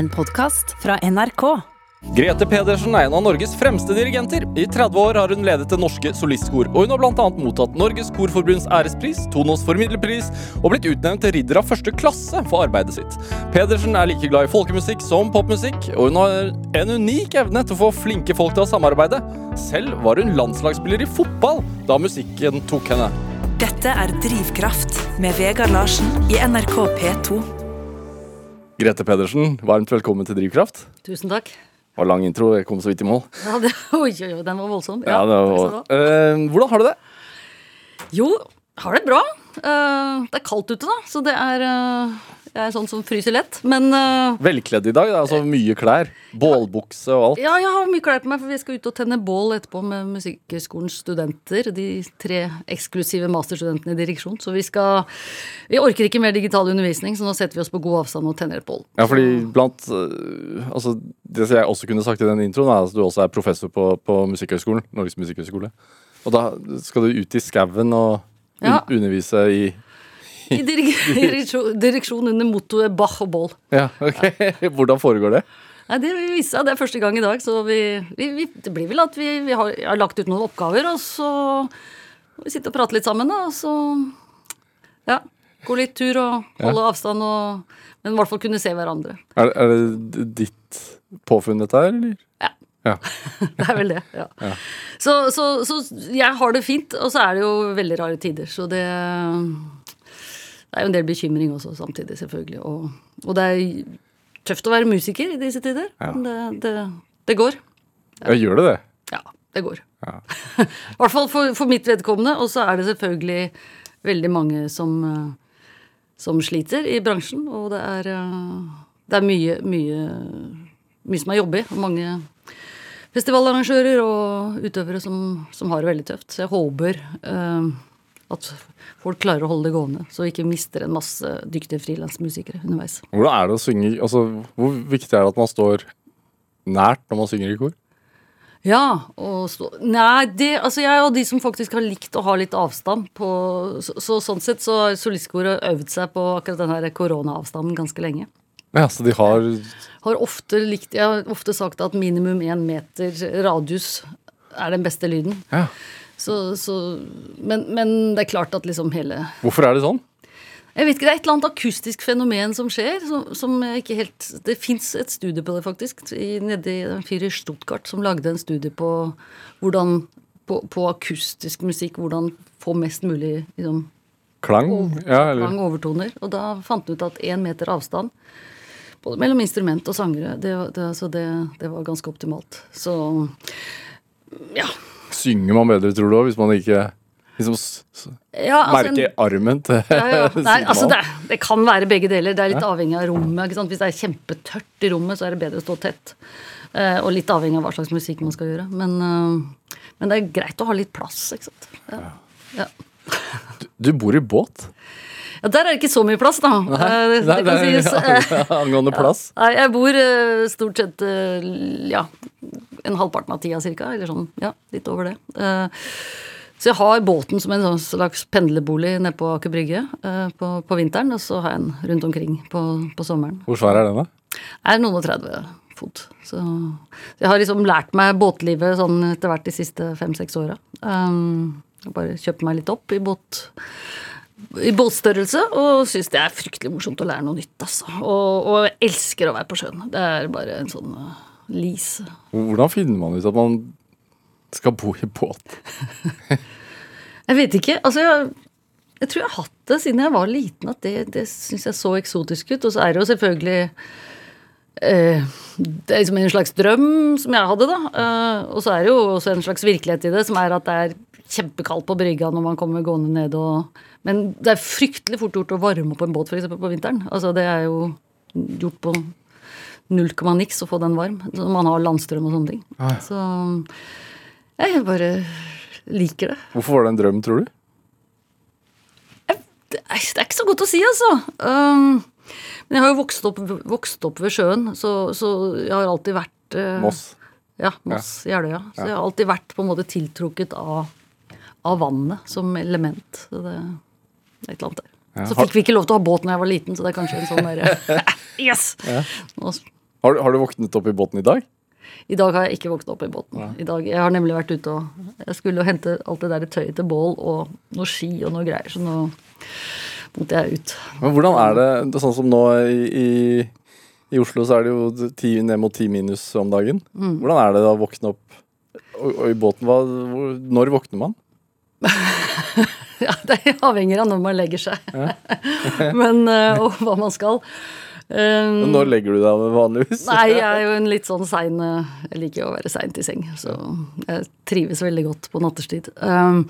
En podkast fra NRK. Grete Pedersen er en av Norges fremste dirigenter. I 30 år har hun ledet Det Norske Solistkor, og hun har bl.a. mottatt Norges Korforbunds ærespris, Tonos formidlerpris og blitt utnevnt til ridder av første klasse for arbeidet sitt. Pedersen er like glad i folkemusikk som popmusikk, og hun har en unik evne til å få flinke folk til å samarbeide. Selv var hun landslagsspiller i fotball da musikken tok henne. Dette er Drivkraft med Vegard Larsen i NRK P2. Grete Pedersen, varmt velkommen til Drivkraft. Tusen takk. Det var lang intro, jeg kom så vidt i mål. Ja, det, oi, oi, oi, den var voldsom. Ja, det takk var. Eh, hvordan har du det? Jo, har det bra. Uh, det er kaldt ute, da, så det er eh, Jeg er sånn som fryser lett. Men uh, Velkledd i dag. Det er altså mye klær. Bålbukse og alt. ja, jeg har mye klær på meg, for vi skal ut og tenne bål etterpå med Musikkhøgskolens studenter. De tre eksklusive masterstudentene i direksjon. Så vi skal Vi orker ikke mer digital undervisning, så nå setter vi oss på god avstand og tenner et bål. Ja, fordi blant øh, Altså, det som jeg også kunne sagt i den introen, er at du også er professor på, på Musikkhøgskolen. Norges musikkhøgskole. Og da skal du ut i skauen og un Ja. undervise i I direk direksjon, under mottoet Bach og Boll. Ja, ok. Hvordan foregår det? Nei, Det vil vise seg. Det er første gang i dag, så vi, vi, vi, det blir vel at vi, vi har, har lagt ut noen oppgaver, og så må vi sitte og prate litt sammen, da, og så Ja. Gå litt tur og holde avstand og Men i hvert fall kunne se hverandre. Er, er det ditt påfunn, dette her, eller? Ja. Ja. Det er vel det. ja. Så, så, så jeg har det fint, og så er det jo veldig rare tider, så det Det er jo en del bekymring også samtidig, selvfølgelig. Og, og det er tøft å være musiker i disse tider. Ja. Men det, det, det går. Ja, gjør det det? Ja, det går. Ja. I hvert fall for, for mitt vedkommende. Og så er det selvfølgelig veldig mange som, eh, som sliter i bransjen. Og det er, eh, det er mye, mye, mye som er jobbig. Og mange festivalarrangører og utøvere som, som har det veldig tøft. Så jeg håper eh, at folk klarer å holde det gående, så vi ikke mister en masse dyktige frilansmusikere underveis. Hvordan er det å synge Altså, Hvor viktig er det at man står nært når man synger i kor? Ja, og stå Nei, det Altså, jeg og de som faktisk har likt å ha litt avstand på Så, så sånn sett så har solistkoret øvd seg på akkurat den her koronaavstanden ganske lenge. Ja, så de har Har ofte likt Jeg har ofte sagt at minimum én meter radius er den beste lyden. ja. Så, så men, men det er klart at liksom hele Hvorfor er det sånn? Jeg vet ikke, Det er et eller annet akustisk fenomen som skjer. Som, som ikke helt, Det fins et studie på det, faktisk. I, nede i en fyr i Stuttgart som lagde en studie på hvordan på, på akustisk musikk. Hvordan få mest mulig liksom, Klang? Ja, eller klang overtoner. Og da fant han ut at én meter avstand både mellom instrument og sangere, det, det, det, det var ganske optimalt. Så ja. Synger man bedre, tror du, òg, hvis man ikke liksom ja altså merker armen til Ja, ja. Nei, altså det, det kan være begge deler. Det er litt avhengig av rommet. Hvis det er kjempetørt i rommet, så er det bedre å stå tett. Eh, og litt avhengig av hva slags musikk man skal gjøre. Men, uh, men det er greit å ha litt plass, ikke sant. Ja. Ja. Du bor i båt? ja, der er det ikke så mye plass, da. Nei, det, Nei, det kan sies. Eh, angående plass? Nei, jeg bor eh, stort sett eh, ja, en halvparten av tida cirka, eller sånn, ja, litt over det. Eh, så jeg har båten som en sånn slags pendlerbolig nede på Aker Brygge eh, på, på vinteren, og så har jeg en rundt omkring på, på sommeren. Hvor svær er den, da? Er noen og 30 fot. Så jeg har liksom lært meg båtlivet sånn etter hvert de siste fem-seks åra. Um, bare kjøpt meg litt opp i båt i båtstørrelse, og syns det er fryktelig morsomt å lære noe nytt. Altså. Og, og elsker å være på sjøen. Det er bare en sånn lise. Hvordan finner man ut at man skal bo i båt? Jeg vet ikke. Altså, jeg, jeg tror jeg har hatt det siden jeg var liten, at det, det syns jeg så eksotisk ut. Og så er det jo selvfølgelig eh, Det er liksom en slags drøm som jeg hadde, da. Eh, og så er det jo også en slags virkelighet i det, som er at det er kjempekaldt på brygga når man kommer gående ned og Men det er fryktelig fort gjort å varme opp en båt, f.eks. på vinteren. Altså, det er jo gjort på null komma niks å få den varm. Når man har landstrøm og sånne ting. Ah. Så jeg bare liker det. Hvorfor var det en drøm, tror du? Det er, det er ikke så godt å si, altså. Um, men jeg har jo vokst opp, vokst opp ved sjøen, så, så jeg har alltid vært eh, Moss? Ja, Moss, Jeløya. Så jeg har alltid vært på en måte tiltrukket av, av vannet som element. Så det, det er et eller annet der. Ja, Så har- fikk vi ikke lov til å ha båt når jeg var liten, så det er kanskje en sånn derre Yes! Nå Har, har du våknet opp i båten i dag? I dag har jeg ikke våknet opp i båten. I dag, jeg har nemlig vært ute og Jeg skulle hente alt det der tøyet til bål og noe ski og noe greier, så nå måtte jeg ut. Men hvordan er det, det er sånn som nå i, i, i Oslo, så er det jo ti, ned mot ti minus om dagen. Hvordan er det da å våkne opp og, og i båten? Hva, hvor, når våkner man? Ja, Det avhenger av når man legger seg. Men, eh, og hva man skal. Um, Når legger du deg vanligvis? Nei, jeg er jo en litt sånn sein eh, Jeg liker jo å være seint i seng, så jeg trives veldig godt på nattestid. Um,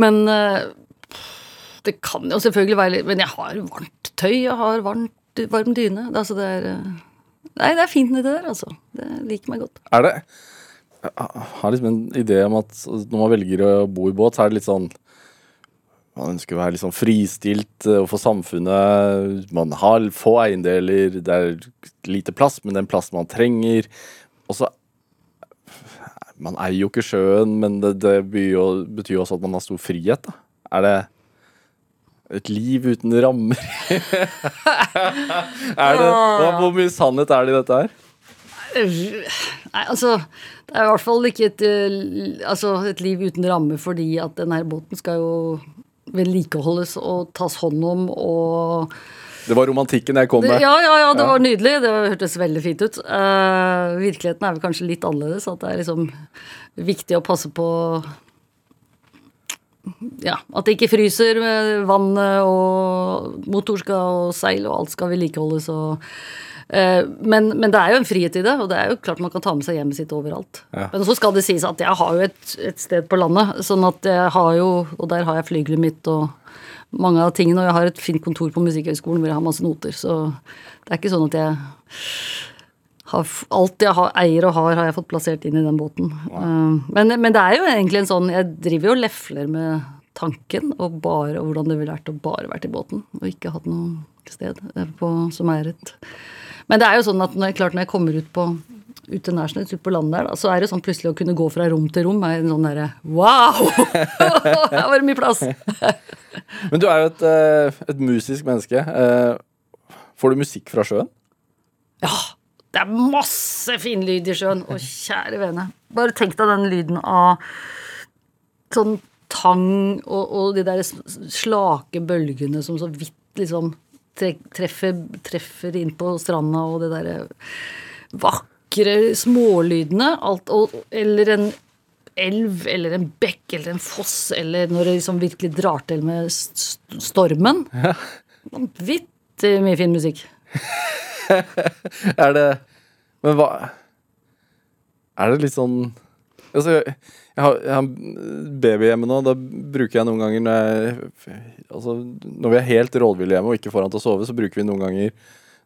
men uh, det kan jo selvfølgelig være litt Men jeg har varmt tøy, jeg har varmt, varm dyne. Altså det er eh, Nei, det er fint nedi der, altså. Det liker meg godt. Er det Jeg har liksom en idé om at når man velger å bo i båt, så er det litt sånn Man ønsker å være litt sånn fristilt og overfor samfunnet. Man har få eiendeler, det er lite plass, men den plassen man trenger. Og så Man eier jo ikke sjøen, men det, det betyr jo, også at man har stor frihet, da. Er det et liv uten rammer? er det, hva, hvor mye sannhet er det i dette her? Nei, altså Det er i hvert fall ikke et, eh, altså, et liv uten rammer fordi at denne her båten skal jo vedlikeholdes og tas hånd om og Det var romantikken jeg kom med. Ja, ja, ja, det Ja. var nydelig. Det hørtes veldig fint ut. Uh, virkeligheten er vel kanskje litt annerledes. At det er liksom viktig å passe på ja, at det ikke fryser med vannet, og motor skal, og seil og alt skal vedlikeholdes. og men, men det er jo en frihet i det, og det er jo klart man kan ta med seg hjemmet sitt overalt. Ja. Men så skal det sies at jeg har jo et, et sted på landet, sånn at jeg har jo, og der har jeg flygelet mitt og mange av tingene, og jeg har et fint kontor på Musikkhøgskolen hvor jeg har masse noter, så det er ikke sånn at jeg har, alt jeg har, eier og har, har jeg fått plassert inn i den båten. Ja. men, men det er jo egentlig en sånn Jeg driver jo og lefler med tanken og bare og hvordan det ville vært å bare vært i båten og ikke hatt noe sted eh, på, som er et Men det er jo sånn at når jeg, klart når jeg kommer ut på ut til Nærsnes, ut på landet der, da, så er det sånn plutselig å kunne gå fra rom til rom er en sånn derre Wow! Her var det mye plass! Men du er jo et, eh, et musisk menneske. Eh, Får du musikk fra sjøen? Ja, det er masse fin lyd i sjøen. Å, kjære vene. Bare tenk deg den lyden av sånn tang og, og de der slake bølgene som så vidt liksom treffer, treffer inn på stranda, og det derre vakre smålydene. Alt, og, eller en elv eller en bekk eller en foss, eller når det liksom virkelig drar til med st- stormen. Vanvittig mye fin musikk. Er det Men hva Er det litt sånn Altså, jeg, har, jeg har baby hjemme nå. Da bruker jeg noen ganger når, jeg, altså, når vi er helt rådville hjemme og ikke får han til å sove, så bruker vi noen ganger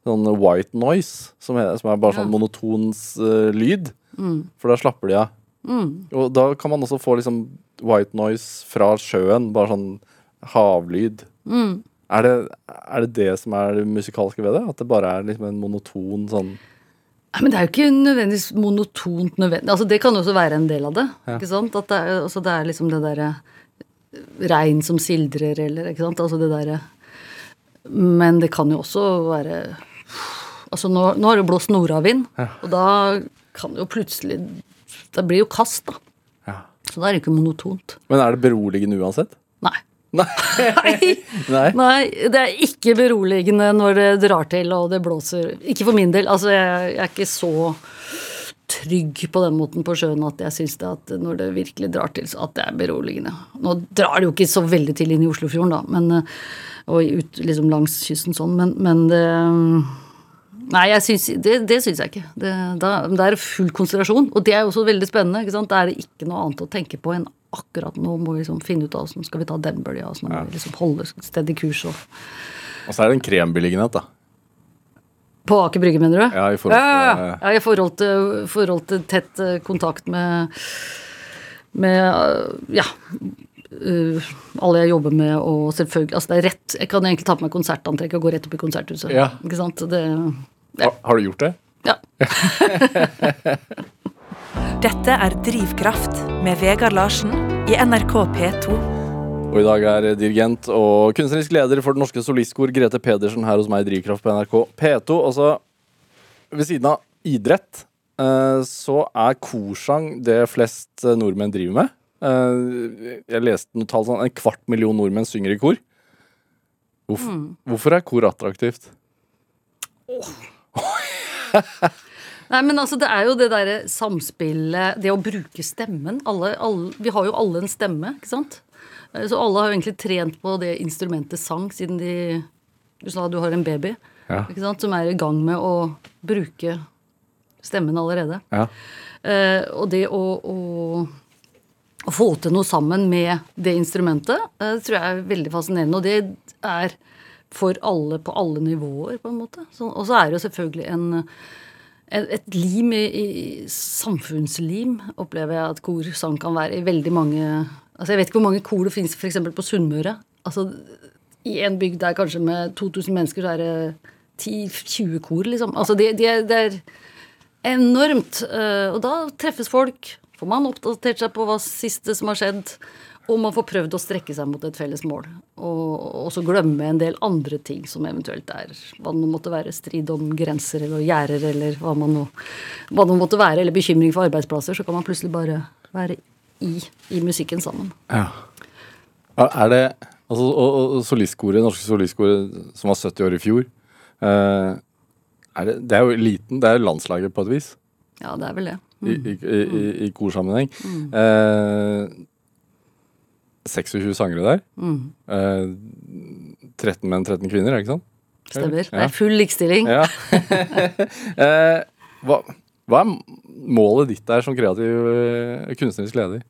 sånn white noise, som er, som er bare sånn Ja. monotons uh, lyd. For da slapper de av. Og da kan man også få liksom white noise fra sjøen. Bare sånn havlyd. Er, det, er det det som er det musikalske ved det? At det bare er liksom en monoton sånn men det er jo ikke nødvendigvis monotont nødvendig. Altså, det kan jo også være en del av det. ikke sant? At det er, altså, det er liksom det derre regn som sildrer, eller ikke sant. Altså det derre Men det kan jo også være Altså, nå, nå har det blåst nordavind, og da kan det jo plutselig Det blir jo kast, da. ja. Så da er det ikke monotont. Men er det beroligende uansett? Nei. Nei. Det er ikke beroligende når det drar til og det blåser. Ikke for min del. Altså, jeg, jeg er ikke så trygg på den måten på sjøen at jeg syns det at når det virkelig drar til, så at det er beroligende. Nå drar det jo ikke så veldig til inn i Oslofjorden, da, men, eh, og ut liksom langs kysten sånn, men, men det Nei, jeg syns, det, det syns jeg ikke. Det, da, det er full konsentrasjon, og det er jo også veldig spennende. ikke sant? Da er det ikke noe annet å tenke på enn akkurat nå må vi liksom finne ut av åssen skal vi ta den bølga, åssen må vi liksom holde steady kurs og Og så er det en krembeliggenhet, da. På Aker Brygge, mener du? Ja, i forhold til- ja, ja, ja. ja, i forhold til, forhold til tett eh, kontakt med med eh, ja Uh, alle jeg jobber med, og selvfølgelig Altså, det er rett Jeg kan egentlig ta på meg konsertantrekk og gå rett opp i konserthuset. Ja. Ikke sant? Det Ja. Har, har du gjort det? ja. Dette er Drivkraft med Vegard Larsen i NRK P2. Og i dag er dirigent og kunstnerisk leder for Det Norske Solistkor Grete Pedersen her hos meg i Drivkraft på NRK P2. Og så ved siden av idrett, eh, så er korsang det flest eh, nordmenn driver med. Eh, jeg leste noe tall sånn en kvart million nordmenn synger i kor. Hvorfor, hvorfor er kor attraktivt? Nei, men altså, det er jo det derre samspillet, det å bruke stemmen. Alle, alle, vi har jo alle en stemme, ikke sant? Eh, Så alle har jo egentlig trent på det instrumentet sang siden de Du sa du har en baby, Ja. ikke sant? Som er i gang med å bruke stemmen allerede. Ja. Eh, og det å, å, å få til noe sammen med det instrumentet, eh, tror jeg er veldig fascinerende. Og det er for alle på alle nivåer, på en måte. Så, og så er det jo selvfølgelig en et lim i, i samfunnslim, opplever jeg at korsang kan være i veldig mange Altså Jeg vet ikke hvor mange kor det finnes f.eks. på Sunnmøre. Altså I en bygd der kanskje med 2000 mennesker, så er det 10-20 kor, liksom. Altså det, det, er- det er enormt. eh, Og da treffes folk. Får man oppdatert seg på hva siste som har skjedd. Og man får prøvd å strekke seg mot et felles mål. Og også glemme en del andre ting som eventuelt er hva det måtte være. Strid om grenser eller gjerder eller hva man nå hva det måtte være. Eller bekymring for arbeidsplasser. Så kan man plutselig bare være i, i musikken sammen. Ja. Er det Altså, og, og solistkoret, norske solistkoret som var 70 år i fjor eh, er det, det er jo eliten. Det er landslaget på et vis. Ja, det er vel det. I, i, i, i korsammenheng. Eh, 26 sangere der. Eh, 13 menn, 13 kvinner, er ikke sant? Stemmer. Det er full likestilling. Ja. eh, hva, hva er målet ditt der som kreativ eh, kunstnerisk leder?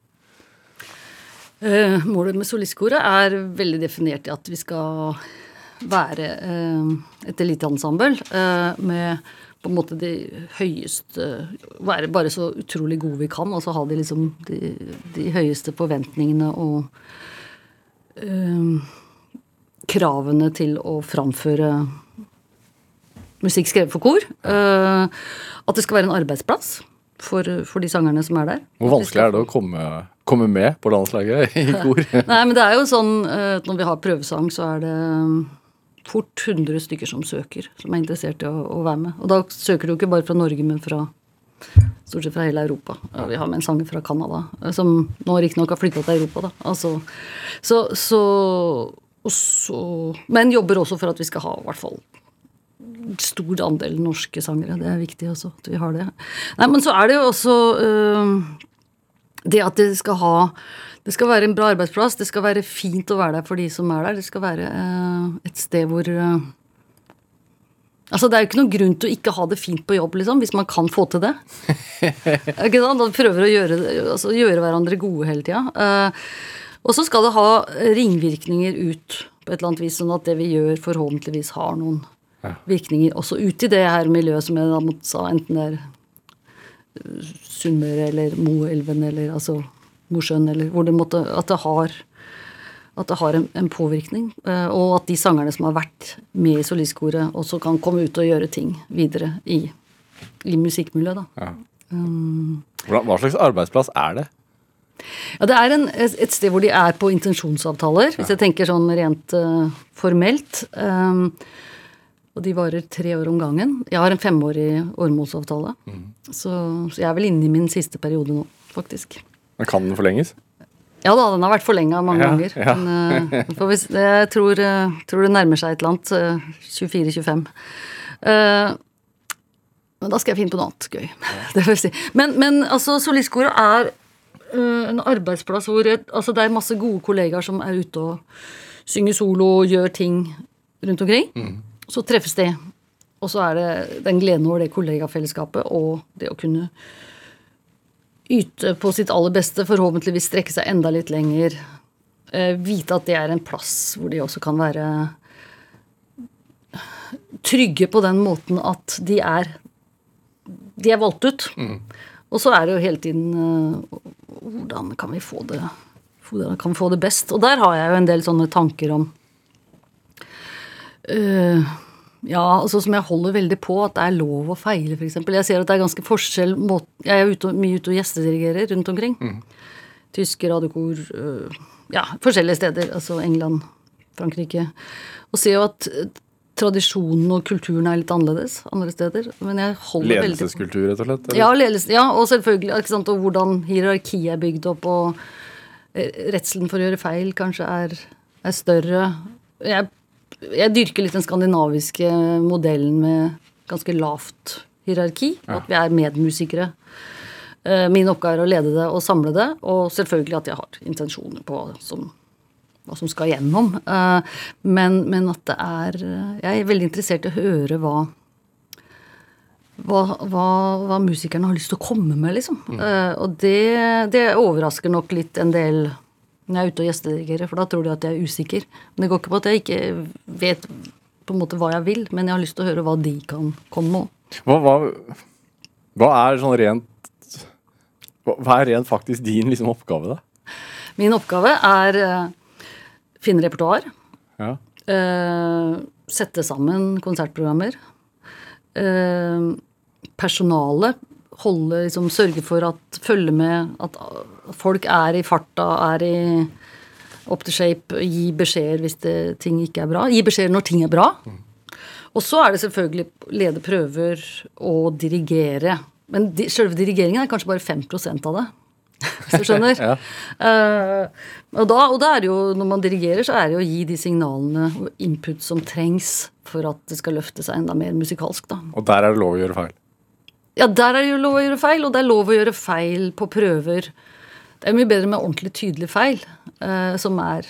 Eh, målet med solistkoret er veldig definert i at vi skal være eh, et eliteensemble eh, med på en måte de høyeste Være bare så utrolig gode vi kan, og så ha de liksom de, de høyeste forventningene og øh, kravene til å framføre musikk skrevet for kor. Øh, at det skal være en arbeidsplass for, for de sangerne som er der. Hvor vanskelig er det å komme, komme med på landslaget i kor? Nei, men det er jo sånn eh, når vi har prøvesang, så er det fort 100 stykker som søker, som er interessert i å, å være med. Og da søker du ikke bare fra Norge, men fra stort sett fra hele Europa. Ja, vi har med en sanger fra Canada, eh, som nå riktignok har flytta til Europa, da. Altså, så, så, så Men jobber også for at vi skal ha i hvert fall stor andel norske sangere. Det er viktig også at vi har det. Nei, men så er det jo også øh, det at det skal ha Det skal være en bra arbeidsplass, det skal være fint å være der for de som er der. Det skal være øh, et sted hvor øh, Altså, Det er jo ikke noen grunn til å ikke ha det fint på jobb, liksom, hvis man kan få til det. ikke sant? Man prøver å gjøre, altså, gjøre hverandre gode hele tida. Uh, og så skal det ha ringvirkninger ut på et eller annet vis, sånn at det vi gjør, forhåpentligvis har noen virkninger også ut i det her miljøet som jeg da sa, enten det er eh, Sunnmøre eller Moelven eller altså Mosjøen eller hvor det måtte At det har at det har en, en påvirkning. eh, Og at de sangerne som har vært med i solistkoret, også kan komme ut og gjøre ting videre i, i musikkmiljøet. da. Hvordan, hva slags arbeidsplass er det? Ja, Det er en, et sted hvor de er på intensjonsavtaler, hvis jeg tenker sånn rent uh, formelt. Um, og de varer tre år om gangen. Jeg har en femårig åremålsavtale. Så, så jeg er vel inne i min siste periode nå, faktisk. Men Kan den forlenges? Ja da, den har vært forlenga mange Ja, ganger. ja. Men uh, får vi, jeg tror, uh, tror det nærmer seg et eller annet. Uh, 24-25. Eh, men da skal jeg finne på noe annet gøy. Det får jeg si. Men, men altså, solistkoret er eh, en arbeidsplass hvor jeg, altså, det er masse gode kollegaer som er ute og synger solo og gjør ting rundt omkring. Så treffes de. Og så er det den gleden over det kollegafellesskapet og det å kunne yte på sitt aller beste, forhåpentligvis strekke seg enda litt lenger. Eh, vite at det er en plass hvor de også kan være trygge på den måten at de er De er valgt ut. Og så er det jo hele tiden eh, Hvordan kan vi få det hvordan kan vi få det best? Og der har jeg jo en del sånne tanker om eh, ja, altså som jeg holder veldig på, at det er lov å feile, f.eks. Jeg ser at det er ganske forskjell Jeg er ute, mye ute og gjestedirigerer rundt omkring. Tyske radiokor, øh, ja, forskjellige steder. Altså England, Frankrike. Og ser jo at øh, tradisjonen og kulturen er litt annerledes andre steder. Men jeg holder veldig Ledelseskultur, rett og slett? Ja, ledelse, ja, og selvfølgelig ikke sant, og hvordan hierarkiet er bygd opp, og eh, redselen for å gjøre feil kanskje er, er større. Jeg, jeg dyrker litt den skandinaviske modellen med ganske lavt hierarki, at vi er medmusikere. Eh, Min oppgave er å lede det og samle det, og selvfølgelig at jeg har intensjoner på som, hva som skal gjennom. Eh, Men, men at det er Jeg er veldig interessert i å høre hva hva, hva, hva musikerne har lyst til å komme med, liksom. Eh, og det, det overrasker nok litt en del når jeg er ute og gjestedirigerer, for da tror de at jeg er usikker. Men det går ikke på at jeg ikke vet på en måte hva jeg vil, men jeg har lyst til å høre hva de kan komme med. Hva, hva, hva er sånn rent hva, hva er rent faktisk din liksom, oppgave, da? Min oppgave er uh, finne repertoar. Ja. Uh, sette sammen konsertprogrammer. Uh, personalet. Holde, liksom, sørge for at følge med at folk er i farta, er i up to shape. Gi beskjeder hvis det, ting ikke er bra. Gi beskjeder når ting er bra. Og så er det selvfølgelig lede prøver og dirigere. Men di selve dirigeringen er kanskje bare 5% av det. Hvis du skjønner? Ja. uh, og, da, og da er det jo, når man dirigerer, så er det jo å gi de signalene og input som trengs for at det skal løfte seg enda mer musikalsk, da. Og der er det lov å gjøre feil. Ja, der er det jo lov å gjøre feil, og det er lov å gjøre feil på prøver. Det er mye bedre med ordentlig tydelig feil, eh, som er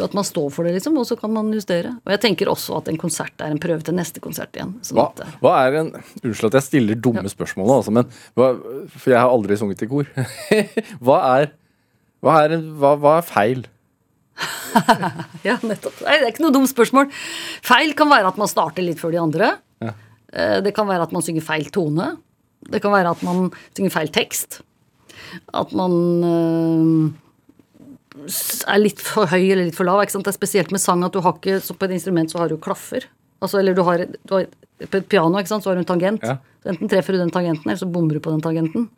at man står for det, liksom, og så kan man justere. Og jeg tenker også at en konsert er en prøve til neste konsert igjen. Hva, at, hva er en Unnskyld at jeg stiller dumme spørsmål, altså, men hva, For jeg har aldri sunget i kor. hva er hva er, en, hva, hva er feil? Ja, nettopp. Nei, det er ikke noe dumt spørsmål. Feil kan være at man starter litt før de andre. Ja. Eh, Det kan være at man synger feil tone. Det kan være at man synger feil tekst. At man eh, er litt for høy eller litt for lav. Det er spesielt med sang at du har ikke så På et instrument så har du klaffer. Altså, eller du har, du har På et piano så har du en tangent. Ja. Så enten treffer du den tangenten, eller så bommer du på den tangenten.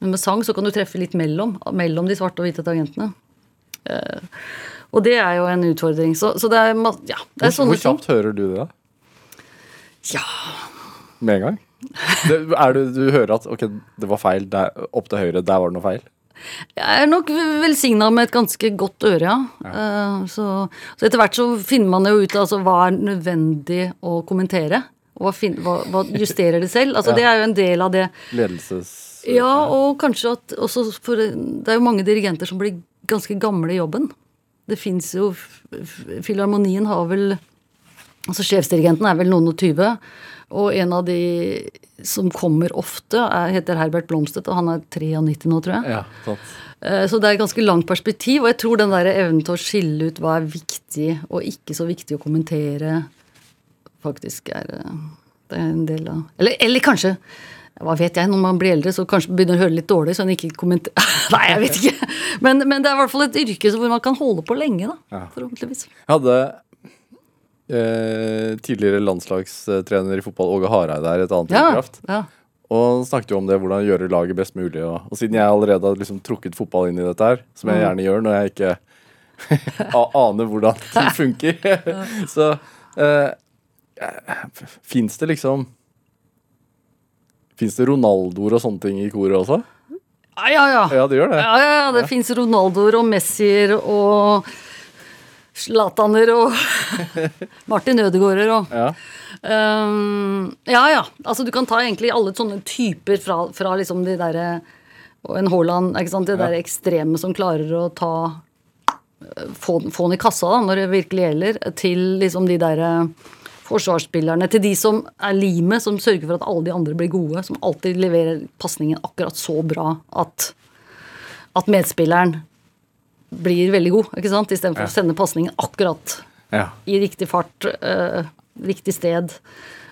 Men med sang så kan du treffe litt mellom. Mellom de svarte og hvite tangentene. Uh, og det er jo en utfordring. Så, så det er, ja, det er Hvor, sånne hvor kjapt hører du det? da? Ja, Med en gang? Det, er du, du hører at ok, det var feil der, opp til høyre, der var det noe feil? Jeg er nok velsigna med et ganske godt øre, ja. Eh, Så, så etter hvert så finner man jo ut altså, hva er nødvendig å kommentere. Og hva, fin, hva, hva justerer det selv. Altså, Det er jo en del av det. Ledelses... Ja, og kanskje at for Det er jo mange dirigenter som blir ganske gamle i jobben. Det fins jo Filharmonien har vel Altså Sjefsdirigenten er vel noen og tyve. Og en av de som kommer ofte, er, heter Herbert Blomstedt, og han er 93 nå, tror jeg. Ja. Eh, Så det er et ganske langt perspektiv, og jeg tror den der evnen til å skille ut hva er viktig og ikke så viktig å kommentere, faktisk er, eh, er en del av Eller, eller kanskje hva vet jeg, når man blir eldre, så kanskje begynner å høre litt dårlig, så en ikke kommenterer Nei, jeg vet ikke. Men, men det er i hvert fall et yrke hvor man kan holde på lenge, da. Ja. Forhåpentligvis. Jeg hadde eh, tidligere landslagstrener i fotball, Åge Hareide, er et annet Ja, kraft. ja. Og snakket jo om det, hvordan gjøre laget best mulig. Og, og siden jeg allerede har liksom trukket fotball inn i dette her, som Mm. jeg gjerne gjør når jeg ikke aner hvordan ting funker, så eh, fins det liksom Fins det Ronaldoer og sånne ting i koret også? Ja, ja, ja. Ja, det gjør det. Ja, ja, ja, det fins Ronaldoer og Messier og Zlataner og Martin Ødegaarder og Ja. Um, ja, ja. Altså, du kan ta egentlig alle sånne typer fra, fra liksom de derre Og en Haaland, ikke sant. Det Ja. derre ekstreme som klarer å ta øh, få, få den i kassa da, når det virkelig gjelder, til liksom de derre forsvarsspillerne. Til de som er limet, som sørger for at alle de andre blir gode. Som alltid leverer pasningen akkurat så bra at, at medspilleren blir veldig god, ikke sant? Istedenfor Ja. å sende pasningen akkurat ja. i riktig fart, uh, riktig sted.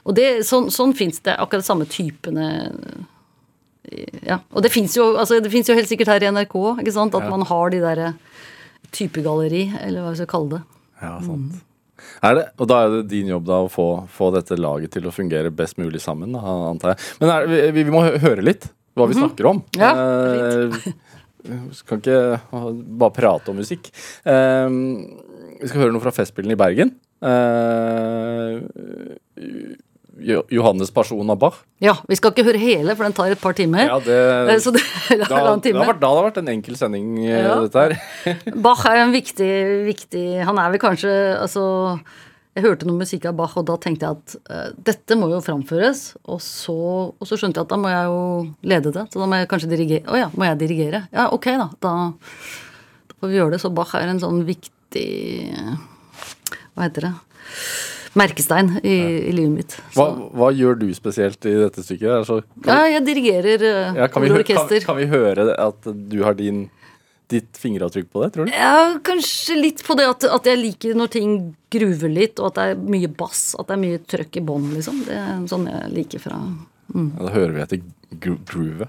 Og det, sånn, sånn fins det akkurat samme typene Ja. Og det fins jo, altså, jo helt sikkert her i NRK ikke sant? at Ja. man har de derre typegalleri, eller hva vi skal kalle det. Ja, sant. Er det, og da er det din jobb da å få, få dette laget til å fungere best mulig sammen, da, antar jeg. Men er, vi, vi må høre litt hva vi snakker om. Ja, eh, skal ikke bare prate om musikk. Eh, vi skal høre noe fra Festspillene i Bergen. Eh, Johannes Person av Bach. Ja, vi skal ikke høre hele, for den tar et par timer. Ja, det, Eh, Så det da, halvannen det time. har vært, da det har vært en enkel sending, eh, Ja. dette her. Bach er en viktig, viktig Han er vel kanskje Altså jeg hørte noe musikk av Bach, og da tenkte jeg at uh, dette må jo framføres. Og så, og så skjønte jeg at da må jeg jo lede det. Så da må jeg kanskje dirigere. Å ja, må jeg dirigere? Ja, ok, da. Da, da får vi gjøre det. Så Bach er en sånn viktig Hva heter det? Merkestein i, i livet mitt. Hva, hva gjør du spesielt i dette stykket? Altså, ja, jeg dirigerer uh, ja, kan, vi, kan, orkester. kan vi høre at du har din, ditt fingeravtrykk på det, tror du? Ja, kanskje litt på det at, at jeg liker når ting gruver litt, og at det er mye bass, at det er mye trøkk i bånn, liksom. Det er sånn jeg liker fra Ja, da hører vi etter gro groovet.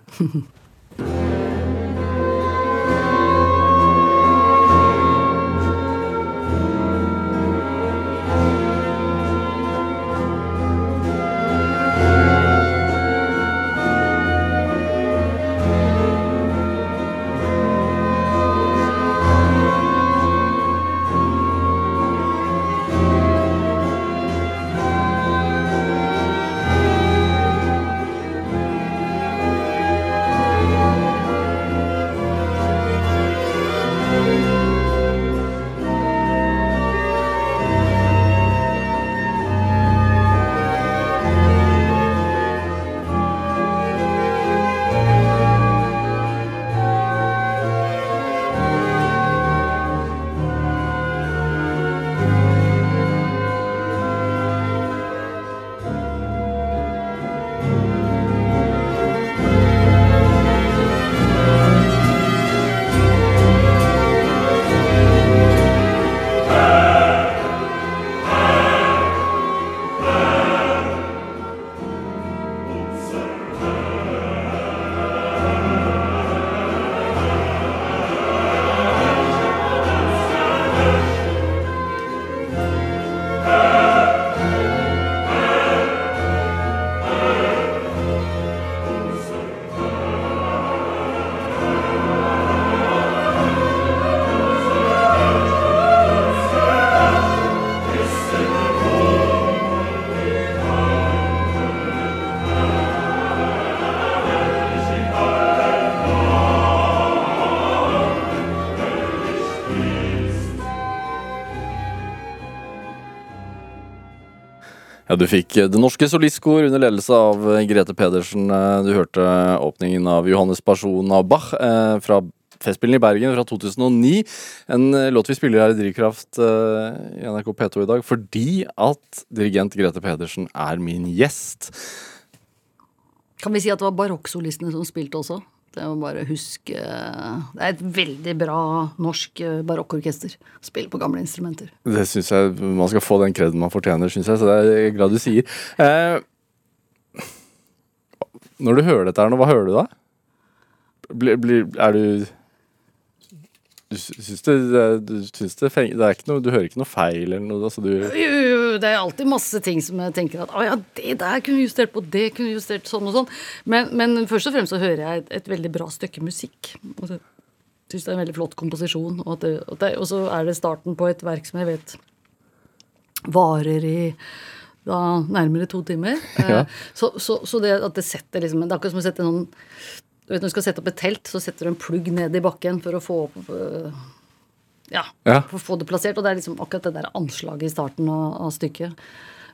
Ja, Du fikk eh, Det Norske Solistkor under ledelse av eh, Grete Pedersen. Eh, Du hørte åpningen av Johannes Person av Bach fra Festspillene i Bergen fra 2009. En låt vi spiller her i Drivkraft i NRK P2 i dag fordi at dirigent Grete Pedersen er min gjest. Kan vi si at det var barokksolistene som spilte også? Det må bare huske Det er et veldig bra norsk eh, barokkorkester. Spiller på gamle instrumenter. Det synes jeg Man skal få den kreden man fortjener, syns jeg. Så det er jeg glad du sier. Eh, når du hører dette her nå, hva hører du da? Blir, blir, er du Du sy- syns det, du syns det, det er ikke noe, Du hører ikke noe feil eller noe? Altså du, Jo, jo, Det er alltid masse ting som jeg tenker at å ja, det der kunne vi justert på, det kunne vi justert sånn og sånn. Men, men først og fremst så hører jeg et, et veldig bra stykke musikk. Og så syns det er en veldig flott komposisjon. Og, det, og, det, og så er det starten på et verk som jeg vet varer i da nærmere to timer. Ja. Eh, Så, så, så det at det setter liksom Det er akkurat som å sette noen du vet Når du skal sette opp et telt, så setter du en plugg ned i bakken for å få opp øh, ja, Ja. for å få det plassert. Og det er liksom akkurat det der anslaget i starten av, av stykket.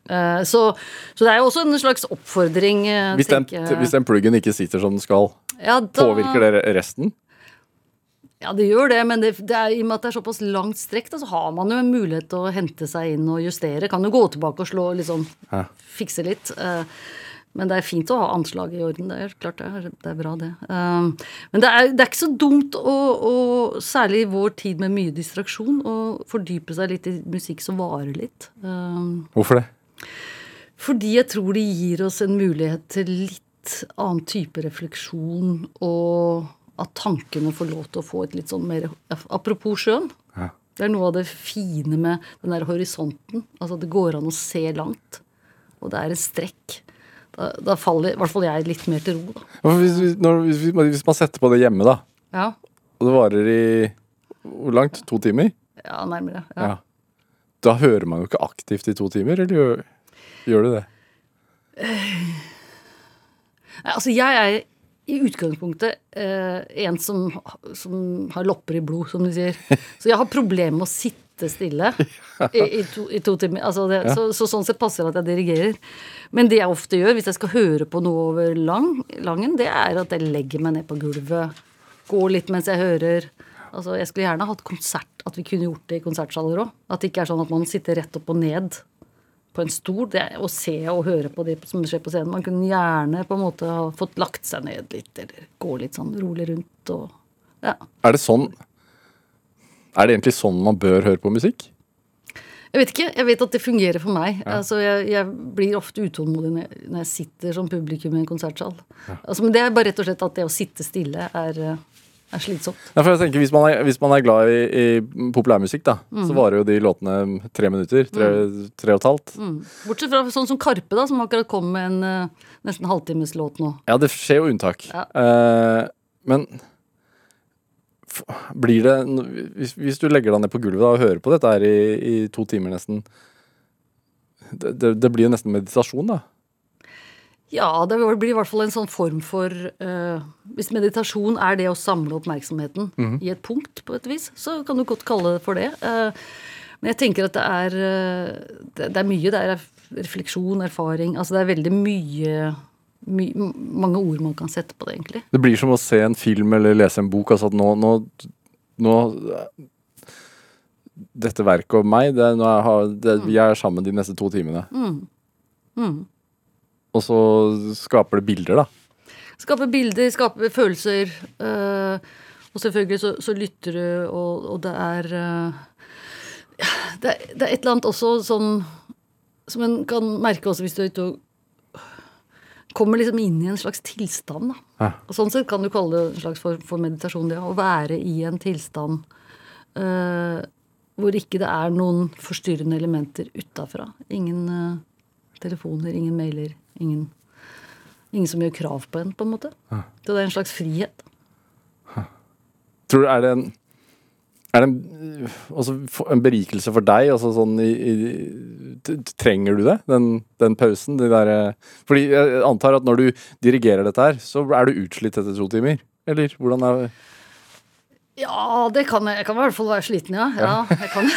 Eh, så, så det er jo også en slags oppfordring, eh, hvis, den, hvis den pluggen ikke sitter som den skal, ja, da, påvirker det resten? Ja, det gjør det, men det, det er, i og med at det er såpass langt strekk, da, så har man jo en mulighet til å hente seg inn og justere. Kan jo gå tilbake og slå, liksom, fikse litt. eh, men det er fint å ha anslaget i orden. Det er klart det er, det er bra, det. Um, men det er, det er ikke så dumt, å, å, særlig i vår tid med mye distraksjon, å fordype seg litt i musikk som varer litt. Um, Hvorfor det? fordi jeg tror det gir oss en mulighet til litt annen type refleksjon, og at tankene får lov til å få et litt sånn mer Apropos sjøen. Ja. Det er noe av det fine med den der horisonten. Altså det går an å se langt. Og det er en strekk. Da, da faller i hvert fall jeg litt mer til ro, da. Hvis, når, hvis, hvis man setter på det hjemme, da, Ja, og det varer i Hvor langt? To timer? ja nærmere. Ja. Ja. da hører man jo ikke aktivt i to timer, eller gjør, gjør du det? Nei, Altså, jeg er i utgangspunktet eh, en som, som har lopper i blod, som de sier. Så jeg har problemer med å sitte stille i, i, to, i to timer. Altså det, så, så sånn sett passer det at jeg dirigerer. Men det jeg ofte gjør hvis jeg skal høre på noe over lang, langen, det er at jeg legger meg ned på gulvet. Går litt mens jeg hører. Altså, jeg skulle gjerne hatt konsert, at vi kunne gjort det i konsertsaler òg. At det ikke er sånn at man sitter rett opp og ned på en stol det er å se og høre på det som skjer på scenen. Man kunne gjerne på en måte ha fått lagt seg ned litt, eller gå litt sånn rolig rundt og Ja. Er det sånn Er det egentlig sånn man bør høre på musikk? Jeg vet ikke. Jeg vet at det fungerer for meg. Altså, jeg, jeg blir ofte utålmodig når jeg, når jeg sitter som publikum i en konsertsal. Altså, men det er bare rett og slett at det å sitte stille er, eh, er slitsomt. Ja, for jeg tenker, hvis man er, hvis man er glad i, i populærmusikk, da, så varer jo de låtene tre minutter. Tre, tre og et halvt. Mm. Bortsett fra sånn som Karpe, da, som akkurat kom med en eh, nesten halvtimeslåt nå. Ja, det skjer jo unntak. Ja. Eh, men blir det hvis, hvis du legger deg ned på gulvet da, og hører på dette her i, i to timer nesten det, det, det blir jo nesten meditasjon, da. Ja, det blir i hvert fall en sånn form for uh, Hvis meditasjon er det å samle oppmerksomheten i et punkt, på et vis, så kan du godt kalle det for det. Uh, men jeg tenker at det er eh, det, det er mye. Det er refleksjon, erfaring. Altså det er veldig mye, my, Mange ord man kan sette på det, egentlig. Det blir som å se en film eller lese en bok. Altså at nå, nå, nå Dette verket og meg, det, nå er, har- det, vi er sammen de neste to timene. Og så skaper det bilder, da. Skaper bilder, skaper følelser. Øh, og selvfølgelig så, så lytter du, og, og det er øh, det, er det er et eller annet også sånn som en kan merke også hvis du er ute og kommer liksom inn i en slags tilstand. da. Ja. Og Sånn sett kan du kalle det en slags form for meditasjon. Det å være i en tilstand uh, hvor ikke det er noen forstyrrende elementer utafra. Ingen uh, telefoner, ingen mailer, ingen Ingen som gjør krav på en, på en måte. Så det er en slags frihet. Tror du er det en er det en, også en berikelse for deg? Altså sånn i, i, trenger du det? Den, den pausen? De der, eh, fordi jeg antar at når du dirigerer dette her, så er du utslitt etter to timer? Eller hvordan er Ja, det kan jeg. Jeg kan i hvert fall være sliten, ja. Ja, jeg kan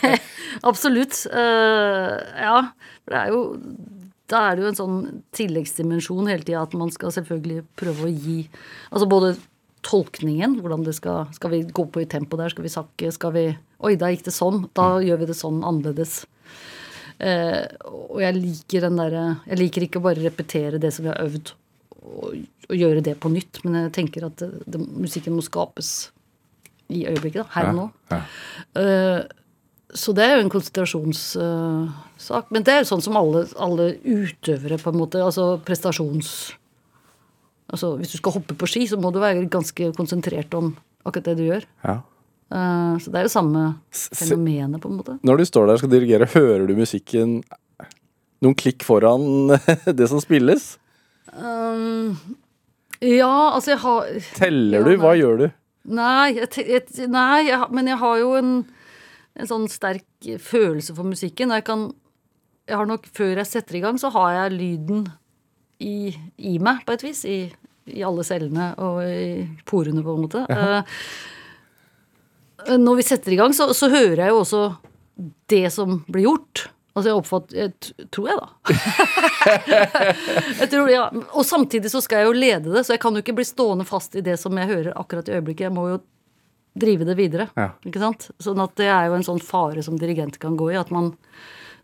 Absolutt. Uh, ja. Det er jo Da er det jo en sånn tilleggsdimensjon hele tida at man skal selvfølgelig prøve å gi Altså både tolkningen, hvordan det skal Skal vi gå på i tempo der? Skal vi sakke? Skal vi Oi, da gikk det sånn. Da gjør vi det sånn annerledes. Eh, og jeg liker den derre Jeg liker ikke å bare repetere det som vi har øvd, og, og gjøre det på nytt, men jeg tenker at det, det, musikken må skapes i øyeblikket, da, her og nå. Ja. Eh, så det er jo en konsentrasjonssak. men det er jo sånn som alle, alle utøvere, på en måte. Altså prestasjons... Altså hvis du skal hoppe på ski, så må du være ganske konsentrert om akkurat det du gjør. ja. Uh, så det er jo samme fenomenet, på en måte. Når du står der og skal dirigere, hører du musikken noen klikk foran det som spilles? Um, ja, altså jeg har Teller Ja, du? Hva nei. gjør du? Nei, jeg, jeg, nei jeg, men jeg har jo en, en sånn sterk følelse for musikken. Og jeg kan jeg har nok, Før jeg setter i gang, så har jeg lyden i, i meg, på et vis. I, i alle cellene og i porene, på en måte. Ja. når vi setter i gang, så, så hører jeg jo også det som blir gjort. Altså jeg oppfatter jeg, Tror jeg, da. jeg tror, ja. Og samtidig så skal jeg jo lede det, så jeg kan jo ikke bli stående fast i det som jeg hører akkurat i øyeblikket. Jeg må jo drive det videre. Ja. Ikke sant? Sånn at det er jo en sånn fare som dirigent kan gå i. At man,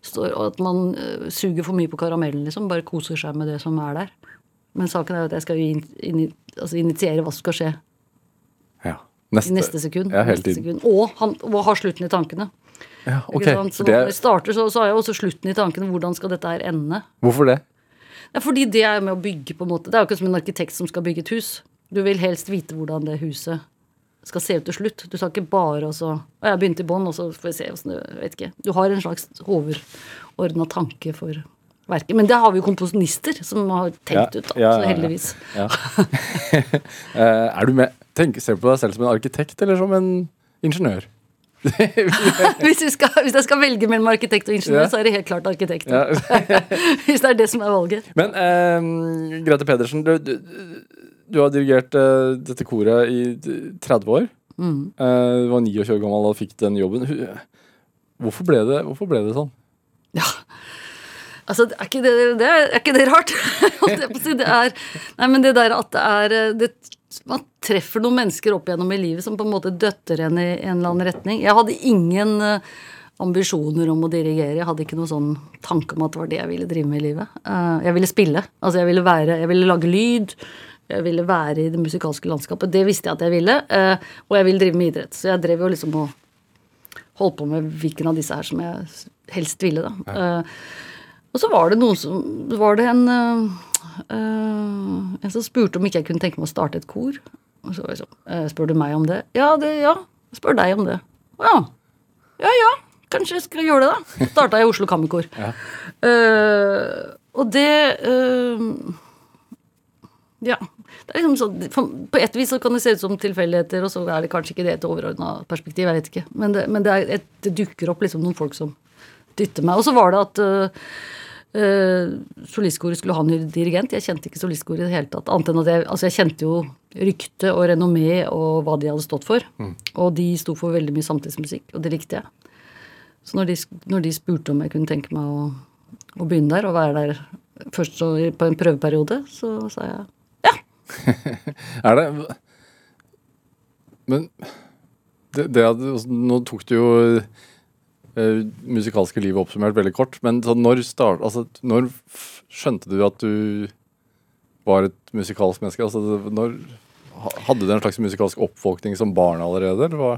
står, at man øh, suger for mye på karamellen, liksom. Bare koser seg med det som er der. Men saken er jo at jeg skal in, in, altså initiere hva som skal skje Ja. i neste sekund. Ja, neste sekund. Og, han, og har slutten i tankene. Ja, ok. Så det, når vi starter, så, så har jeg også slutten i tankene. Hvordan skal dette her ende? hvorfor det? Ja, fordi det er med å bygge, på en måte. Det er jo ikke som en arkitekt som skal bygge et hus. Du vil helst vite hvordan det huset skal se ut til slutt. Du skal ikke bare også Og jeg begynte i bånn, og så får vi se åssen det Vet ikke. Du har en slags overordna tanke for verket. Men det har vi jo komponister som har tenkt Ja, ut, da. ja, Så heldigvis. Eh, er du med tenk, Ser du på deg selv som en arkitekt eller som en ingeniør? hvis, vi skal, hvis jeg skal velge mellom arkitekt og ingeniør, Ja. så er det helt klart arkitekt. Ja. hvis det er det som er valget. Men eh, Grete Pedersen, du, du, du har dirigert uh, dette koret i 30 år. Mm. Uh, du var 29 år gammel og fikk den jobben. Hvorfor ble det, hvorfor ble det sånn? Ja. Altså, er ikke det, det er, er ikke det rart? Det er Nei, men det der at det er eh, det, Man treffer noen mennesker opp igjennom i livet som på en måte døtter en i en eller annen retning. Jeg hadde ingen eh, ambisjoner om å dirigere. Jeg hadde ikke noen sånn tanke om at det var det jeg ville drive med i livet. Eh, jeg ville spille. Altså, jeg ville være Jeg ville lage lyd. Jeg ville være i det musikalske landskapet. Det visste jeg at jeg ville. og jeg ville drive med idrett. Så jeg drev jo liksom og holdt på med hvilken av disse her som jeg helst ville, da. Eh, og så var det noen som Var det en øh, En som spurte om ikke jeg kunne tenke meg å starte et kor. Og så liksom, jeg «Eh, Spør du meg om det? Ja, det, ja. Spør deg om det. «Å Ja. Ja ja, kanskje jeg skal gjøre det, da. Starta i Oslo Kammerkor. Eh, og det Ja. Det er liksom sånn, på et vis så kan det se ut som tilfeldigheter, og så er det kanskje ikke det et overordna perspektiv. jeg vet ikke. Men, det, men det, et, det dukker opp liksom noen folk som dytter meg. Og så var det at øh, solistkoret skulle ha en dirigent. Jeg kjente ikke solistkoret i det hele tatt. Annet enn at jeg, altså jeg kjente jo rykte og renommé og hva de hadde stått for. Og de sto for veldig mye samtidsmusikk, og det likte jeg. Så når de, når de spurte om jeg kunne tenke meg å, å begynne der, og være der først så, på en prøveperiode, så sa jeg ja. Er det Men det, det altså, Nå tok du jo musikalske livet oppsummert veldig kort, men når, start, altså, når skjønte du at du var et musikalsk menneske? Altså, når, hadde du en slags musikalsk oppvåkning som barn allerede? Eller hva?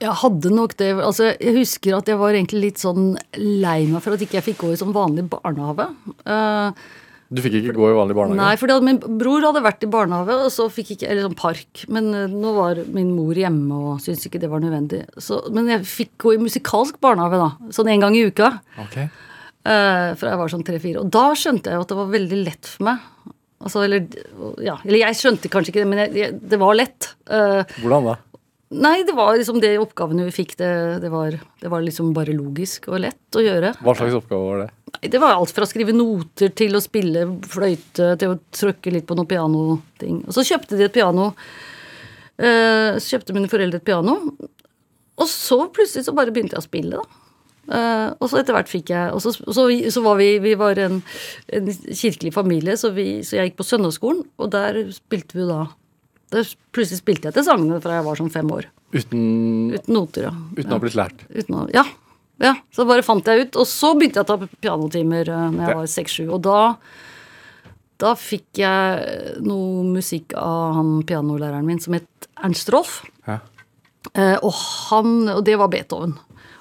Jeg hadde nok det. altså Jeg husker at jeg var egentlig litt sånn lei meg for at ikke jeg fikk gå i sånn vanlig barnehage. Eh, Du fikk ikke gå i vanlig barnehage? nei, for min bror hadde vært i barnehage, og så fikk ikke, eller sånn park. Men eh, nå var min mor hjemme og syntes ikke det var nødvendig. Så, men jeg fikk gå i musikalsk barnehage, da. Sånn en gang i uka. Okay. Uh, fra jeg var sånn tre-fire. Og da skjønte jeg jo at det var veldig lett for meg. Altså, eller, ja, eller jeg skjønte kanskje ikke det, men jeg, jeg, det var lett. Uh, Hvordan da? Nei, det var liksom det oppgavene vi fikk, det, det, var, det var liksom bare logisk og lett å gjøre. Hva slags oppgave var det? Nei, Det var alt fra å skrive noter til å spille fløyte til å trykke litt på noen pianoting. Og så kjøpte de et piano. Eh, så kjøpte mine foreldre et piano. Og så plutselig så bare begynte jeg å spille, da. Eh, og så etter hvert fikk jeg Og så, så, så var vi Vi var en, en kirkelig familie, så, vi, så jeg gikk på søndagsskolen, og der spilte vi da der Plutselig spilte jeg til sangene fra jeg var sånn fem år. Uten, Uten noter, ja. uten å ha blitt lært? Uten å, ja. ja. Så bare fant jeg ut. Og så begynte jeg å ta pianotimer uh, når jeg var seks-sju. Og da, da fikk jeg noe musikk av han pianolæreren min som het Ernst Rolf. Ja. Eh, og, han, og det var Beethoven.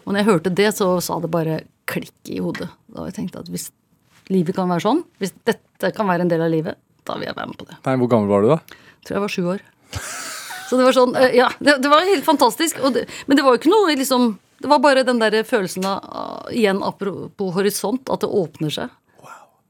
Og når jeg hørte det, så sa det bare klikk i hodet. Da jeg tenkte at hvis livet kan være sånn, hvis dette kan være en del av livet, da vil jeg være med på det. Nei, Hvor gammel var du da? Tror jeg var sju år. Så det var sånn, eh, ja, det, det var helt fantastisk. Og det, men det var jo ikke noe liksom Det var bare den der følelsen av, igjen apropos horisont, at det åpner seg.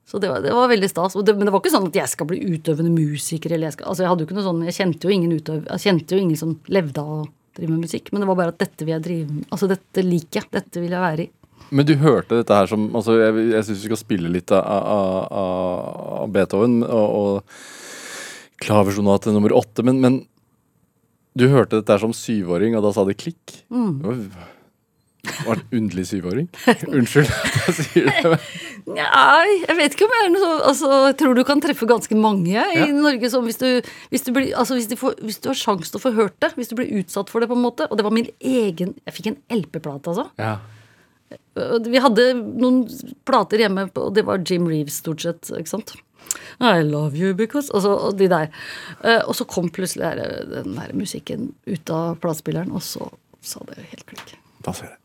Så det var, det var veldig stas. Det, men det var ikke sånn at jeg skal bli utøvende musiker. Eller jeg, skal, altså jeg, hadde sånn, jeg kjente jo ingen utøv, jeg kjente jo ingen som levde av å drive med musikk. Men det var bare at dette vil jeg drive. Altså dette liker jeg. Dette vil jeg være i. Men du hørte dette her som altså Jeg, jeg syns vi skal spille litt av, av, av Beethoven og, og klaversonate nummer åtte, men, men du hørte dette her som syvåring, og da sa det klikk? Mm. Det var, var en underlig syvåring. Unnskyld at jeg sier det. Nei, jeg vet ikke om jeg er noe så altså, Jeg tror du kan treffe ganske mange i Norge som hvis du, hvis du blir Altså hvis, du, får, hvis du har sjanse til å få hørt det, hvis du blir utsatt for det, på en måte. Og det var min egen Jeg fikk en LP-plate, altså. Ja. Vi hadde noen plater hjemme, og det var Jim Reeves stort sett. ikke sant? I love you because Altså, og de der. Eh, Og så kom plutselig den der musikken ut av platespilleren, og så sa det helt klikk. Da ser jeg.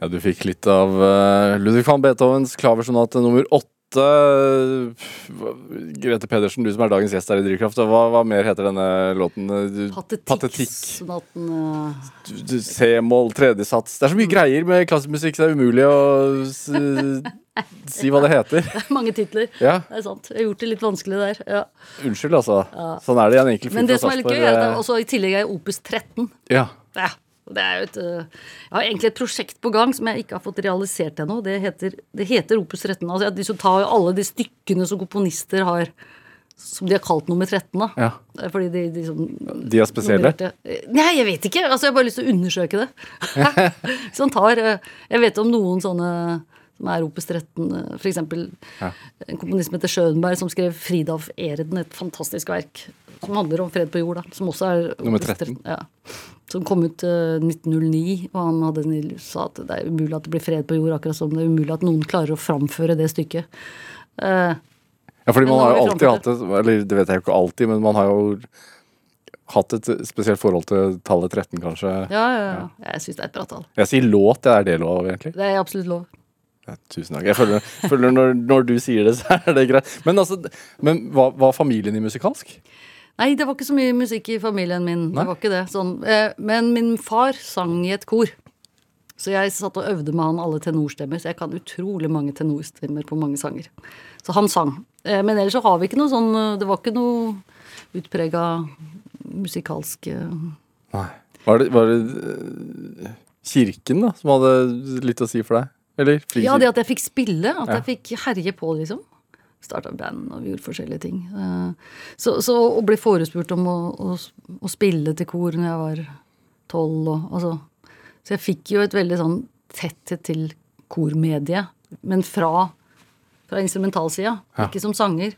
Ja, du fikk litt av uh, Ludvig van Beethovens klaversonate nummer åtte. Grete Pedersen, du som er dagens gjest her i Drivkraft, hva, hva mer heter denne låten? Patetikk. Patetikk-sonaten eh, du- du- C-moll, tredjesats. Det er så mye greier med klassisk musikk, så det er umulig å si hva det heter. Det er mange titler. Ja, Det er sant. Jeg har gjort det litt vanskelig der. Ja. Unnskyld, altså. Sånn er det i en enkel Men det som er litt gøy, er at det også i tillegg er Opus 13. Ja. Ja, det er jo et øh, Jeg har egentlig et prosjekt på gang som jeg ikke har fått realisert ennå. Det, heter- det heter Opus 13. Altså de som tar alle de stykkene som komponister har som de har kalt nummer 13, da. Ja. Fordi de, de som De er spesielle? Nei, jeg vet ikke. Altså, jeg har bare lyst til å undersøke det. Så han tar øh, Jeg vet om noen sånne som er Opus 13, F.eks. Ja. en komponist som heter Schönberg, som skrev 'Fridaf Ereden', et fantastisk verk. Som handler om fred på jord, da. Som også er Nummer Opus 13. Ja. Som kom ut uh, 1909, og han hadde en, sa at det er umulig at det blir fred på jord, akkurat som det er umulig at noen klarer å framføre det stykket. Uh, Ja, fordi man har jo alltid hatt det, et Eller det vet jeg jo ikke alltid, men man har jo hatt et spesielt forhold til tallet 13, kanskje. ja, ja, ja. Jeg syns det er et bra tall. Jeg sier låt, det er det lov, egentlig. Det er absolutt lov. Ja, tusen takk. Jeg føler, føler når, når du sier det, så er det greit. Men altså, men var, var familien din musikalsk? Nei, det var ikke så mye musikk i familien min. Nei? Det var ikke det. Sånn. Eh, Men min far sang i et kor. Så jeg satt og øvde med han alle tenorstemmer. Så jeg kan utrolig mange tenorstemmer på mange sanger. Så han sang. Eh, Men ellers så har vi ikke noe sånn eh, Det var ikke noe utprega musikalsk Nei. Var det, var det kirken da, som hadde litt å si for deg? Eller? Ja, det at jeg fikk spille. At Ja. jeg fikk herje på, liksom. Starta band og vi gjorde forskjellige ting. Eh, Så, så å bli forespurt om å, å, å spille til kor når jeg var tolv og altså Så jeg fikk jo et veldig sånn tetthet til kormediet, men fra, fra instrumentalsida, Ja. ikke som sanger.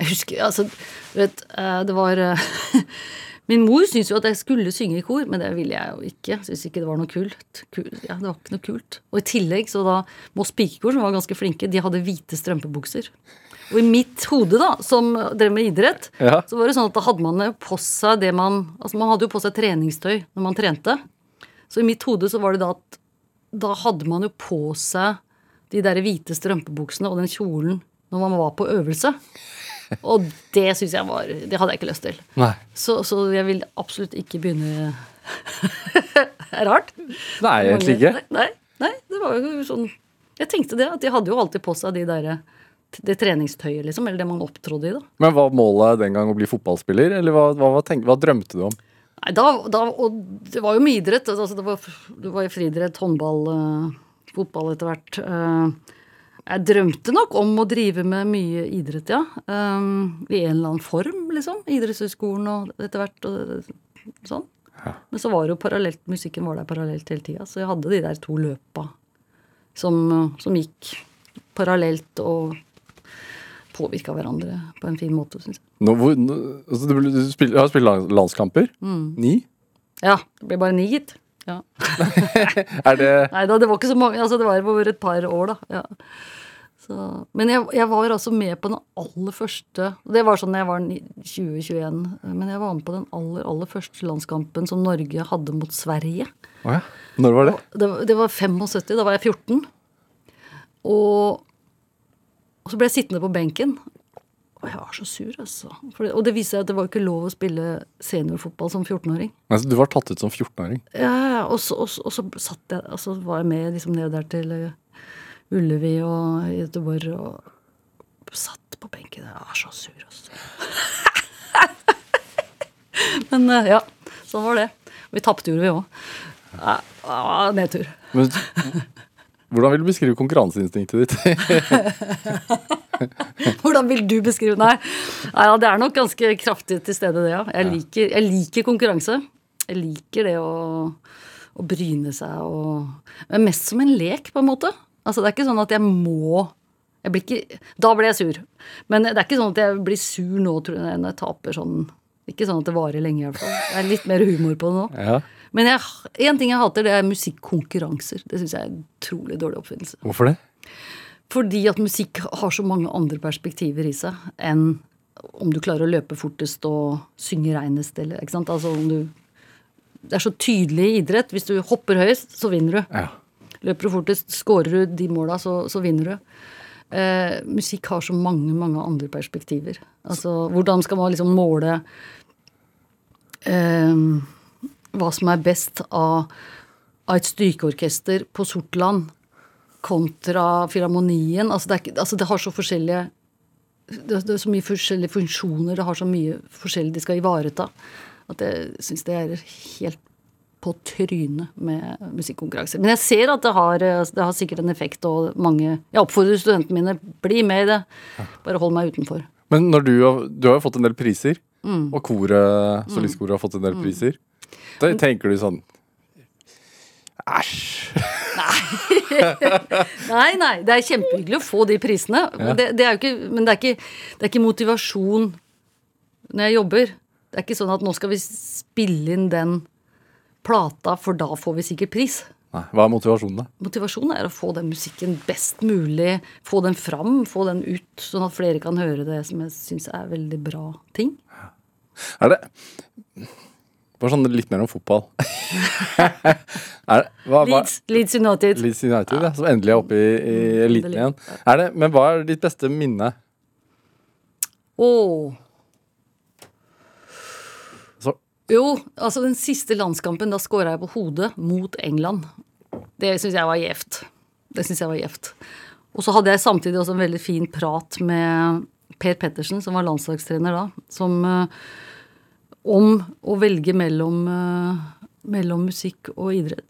Jeg husker, altså, du vet, eh, det var eh, Min mor syntes jo at jeg skulle synge i kor, men det ville jeg jo ikke. Syntes ikke det var noe kult. Kul, ja, det var ikke noe kult. Og i tillegg så da Moss Pikekor, som var ganske flinke, de hadde hvite strømpebukser. Og i mitt hode, da, som drev med idrett, Ja. så var det sånn at da hadde man på seg det man Altså man hadde jo på seg treningstøy når man trente. Så i mitt hode så var det da at da hadde man jo på seg de der hvite strømpebuksene og den kjolen når man var på øvelse. Og det syns jeg var Det hadde jeg ikke lyst til. Nei. Så, så jeg vil absolutt ikke begynne rart. Nei, egentlig ikke. Nei, nei, det var jo sånn Jeg tenkte det, at de hadde jo alltid på seg de derre det treningstøyet, liksom. Eller det man opptrådde i, da. Men var målet den gang å bli fotballspiller, eller hva, hva, tenk, hva drømte du om? Nei, da, da, og det var jo mye idrett. Altså, det, var, det var jo friidrett, håndball, eh, fotball etter hvert. Jeg drømte nok om å drive med mye idrett, ja. Um, I en eller annen form, liksom. Idrettshøyskolen og etter hvert og sånn. Men så var det jo parallelt, musikken var der parallelt hele tida. Så jeg hadde de der to løpa som, som gikk parallelt og påvirka hverandre på en fin måte, syns jeg. Nå, hvor, nå, altså, du, du spiller, har spilt landskamper? Mm. Ni? Ja, det ble bare ni, gitt. Ja. Er det Nei da, det var ikke så mange. Altså, det var over et par år, da. Ja. Så, men jeg, jeg var altså med på den aller første Det var sånn da jeg var ni- 20-21. Men jeg var med på den aller, aller første landskampen som Norge hadde mot Sverige. Oh ja. Når var det? Det, det var 75. Da var jeg 14. Og, og så ble jeg sittende på benken. Og jeg var så sur, altså. For, og det viser seg at det var ikke lov å spille seniorfotball som 14-åring. Altså, du var tatt ut som 14-åring. Ja, og så, og, så- og så satt jeg, altså, var jeg med liksom ned der til eh, Ullevi og Göteborg og satt på benken. Jeg var så sur, altså. Men eh, ja, sånn var det. Vi tapte, jo, vi òg. Nedtur. Men, hvordan vil du beskrive konkurranseinstinktet ditt? Hvordan vil du beskrive Nei, ja, det er nok ganske kraftig til stede, det, ja. Jeg liker, jeg liker konkurranse. Jeg liker det å, å bryne seg og Men mest som en lek, på en måte. Altså, det er ikke sånn at jeg må jeg blir ikke, Da blir jeg sur. Men det er ikke sånn at jeg blir sur nå tror jeg, når jeg taper sånn Ikke sånn at det varer lenge, i hvert fall. Det er litt mer humor på det nå. Ja. Men én ting jeg hater, det er musikkonkurranser. Det syns jeg er en utrolig dårlig oppfinnelse. Hvorfor det? Fordi at musikk har så mange andre perspektiver i seg enn om du klarer å løpe fortest og synge reinest, eller ikke sant. Altså om du Det er så tydelig i idrett. Hvis du hopper høyest, så vinner du. Ja. Løper du fortest, scorer du de måla, så, så vinner du. Eh, musikk har så mange, mange andre perspektiver. Altså, hvordan skal man liksom måle eh, hva som er best av, av et strykeorkester på Sortland kontra Filharmonien? Altså, det, er altså, det har så forskjellige det, er så mye forskjellige funksjoner, det har så mye forskjellig de skal ivareta, at jeg syns det er helt på trynet med musikkonkurranser. Men jeg ser at det har, det har sikkert en effekt, og mange Jeg oppfordrer studentene mine, bli med i det. Bare hold meg utenfor. Men når du du har jo fått en del priser, Mm. og koret, solistkoret har fått en del priser, da tenker du sånn Æsj. Nei, nei, det er kjempehyggelig å få de prisene. Ja. Det, det ikke, men det er ikke, det er ikke motivasjon når jeg jobber. Det er ikke sånn at nå skal vi spille inn den plata, for da får vi sikkert pris. Nei, hva er motivasjonen, da? Motivasjonen er å få den musikken best mulig, få den fram, få den ut, sånn at flere kan høre det som jeg syns er veldig bra ting. Er det Bare sånn litt mer om fotball. er det, hva, Leeds, Leeds United. Leeds United, ja, som endelig er oppe i, i eliten igjen. Er det, men hva er ditt beste minne? Så, Jo, altså den siste landskampen, da skåra jeg på hodet mot England. Det syns jeg var gjevt. Det syns jeg var gjevt. Og så hadde jeg samtidig også en veldig fin prat med Per Pettersen, som var landslagstrener da, som eh, om å velge mellom, eh, mellom musikk og idrett.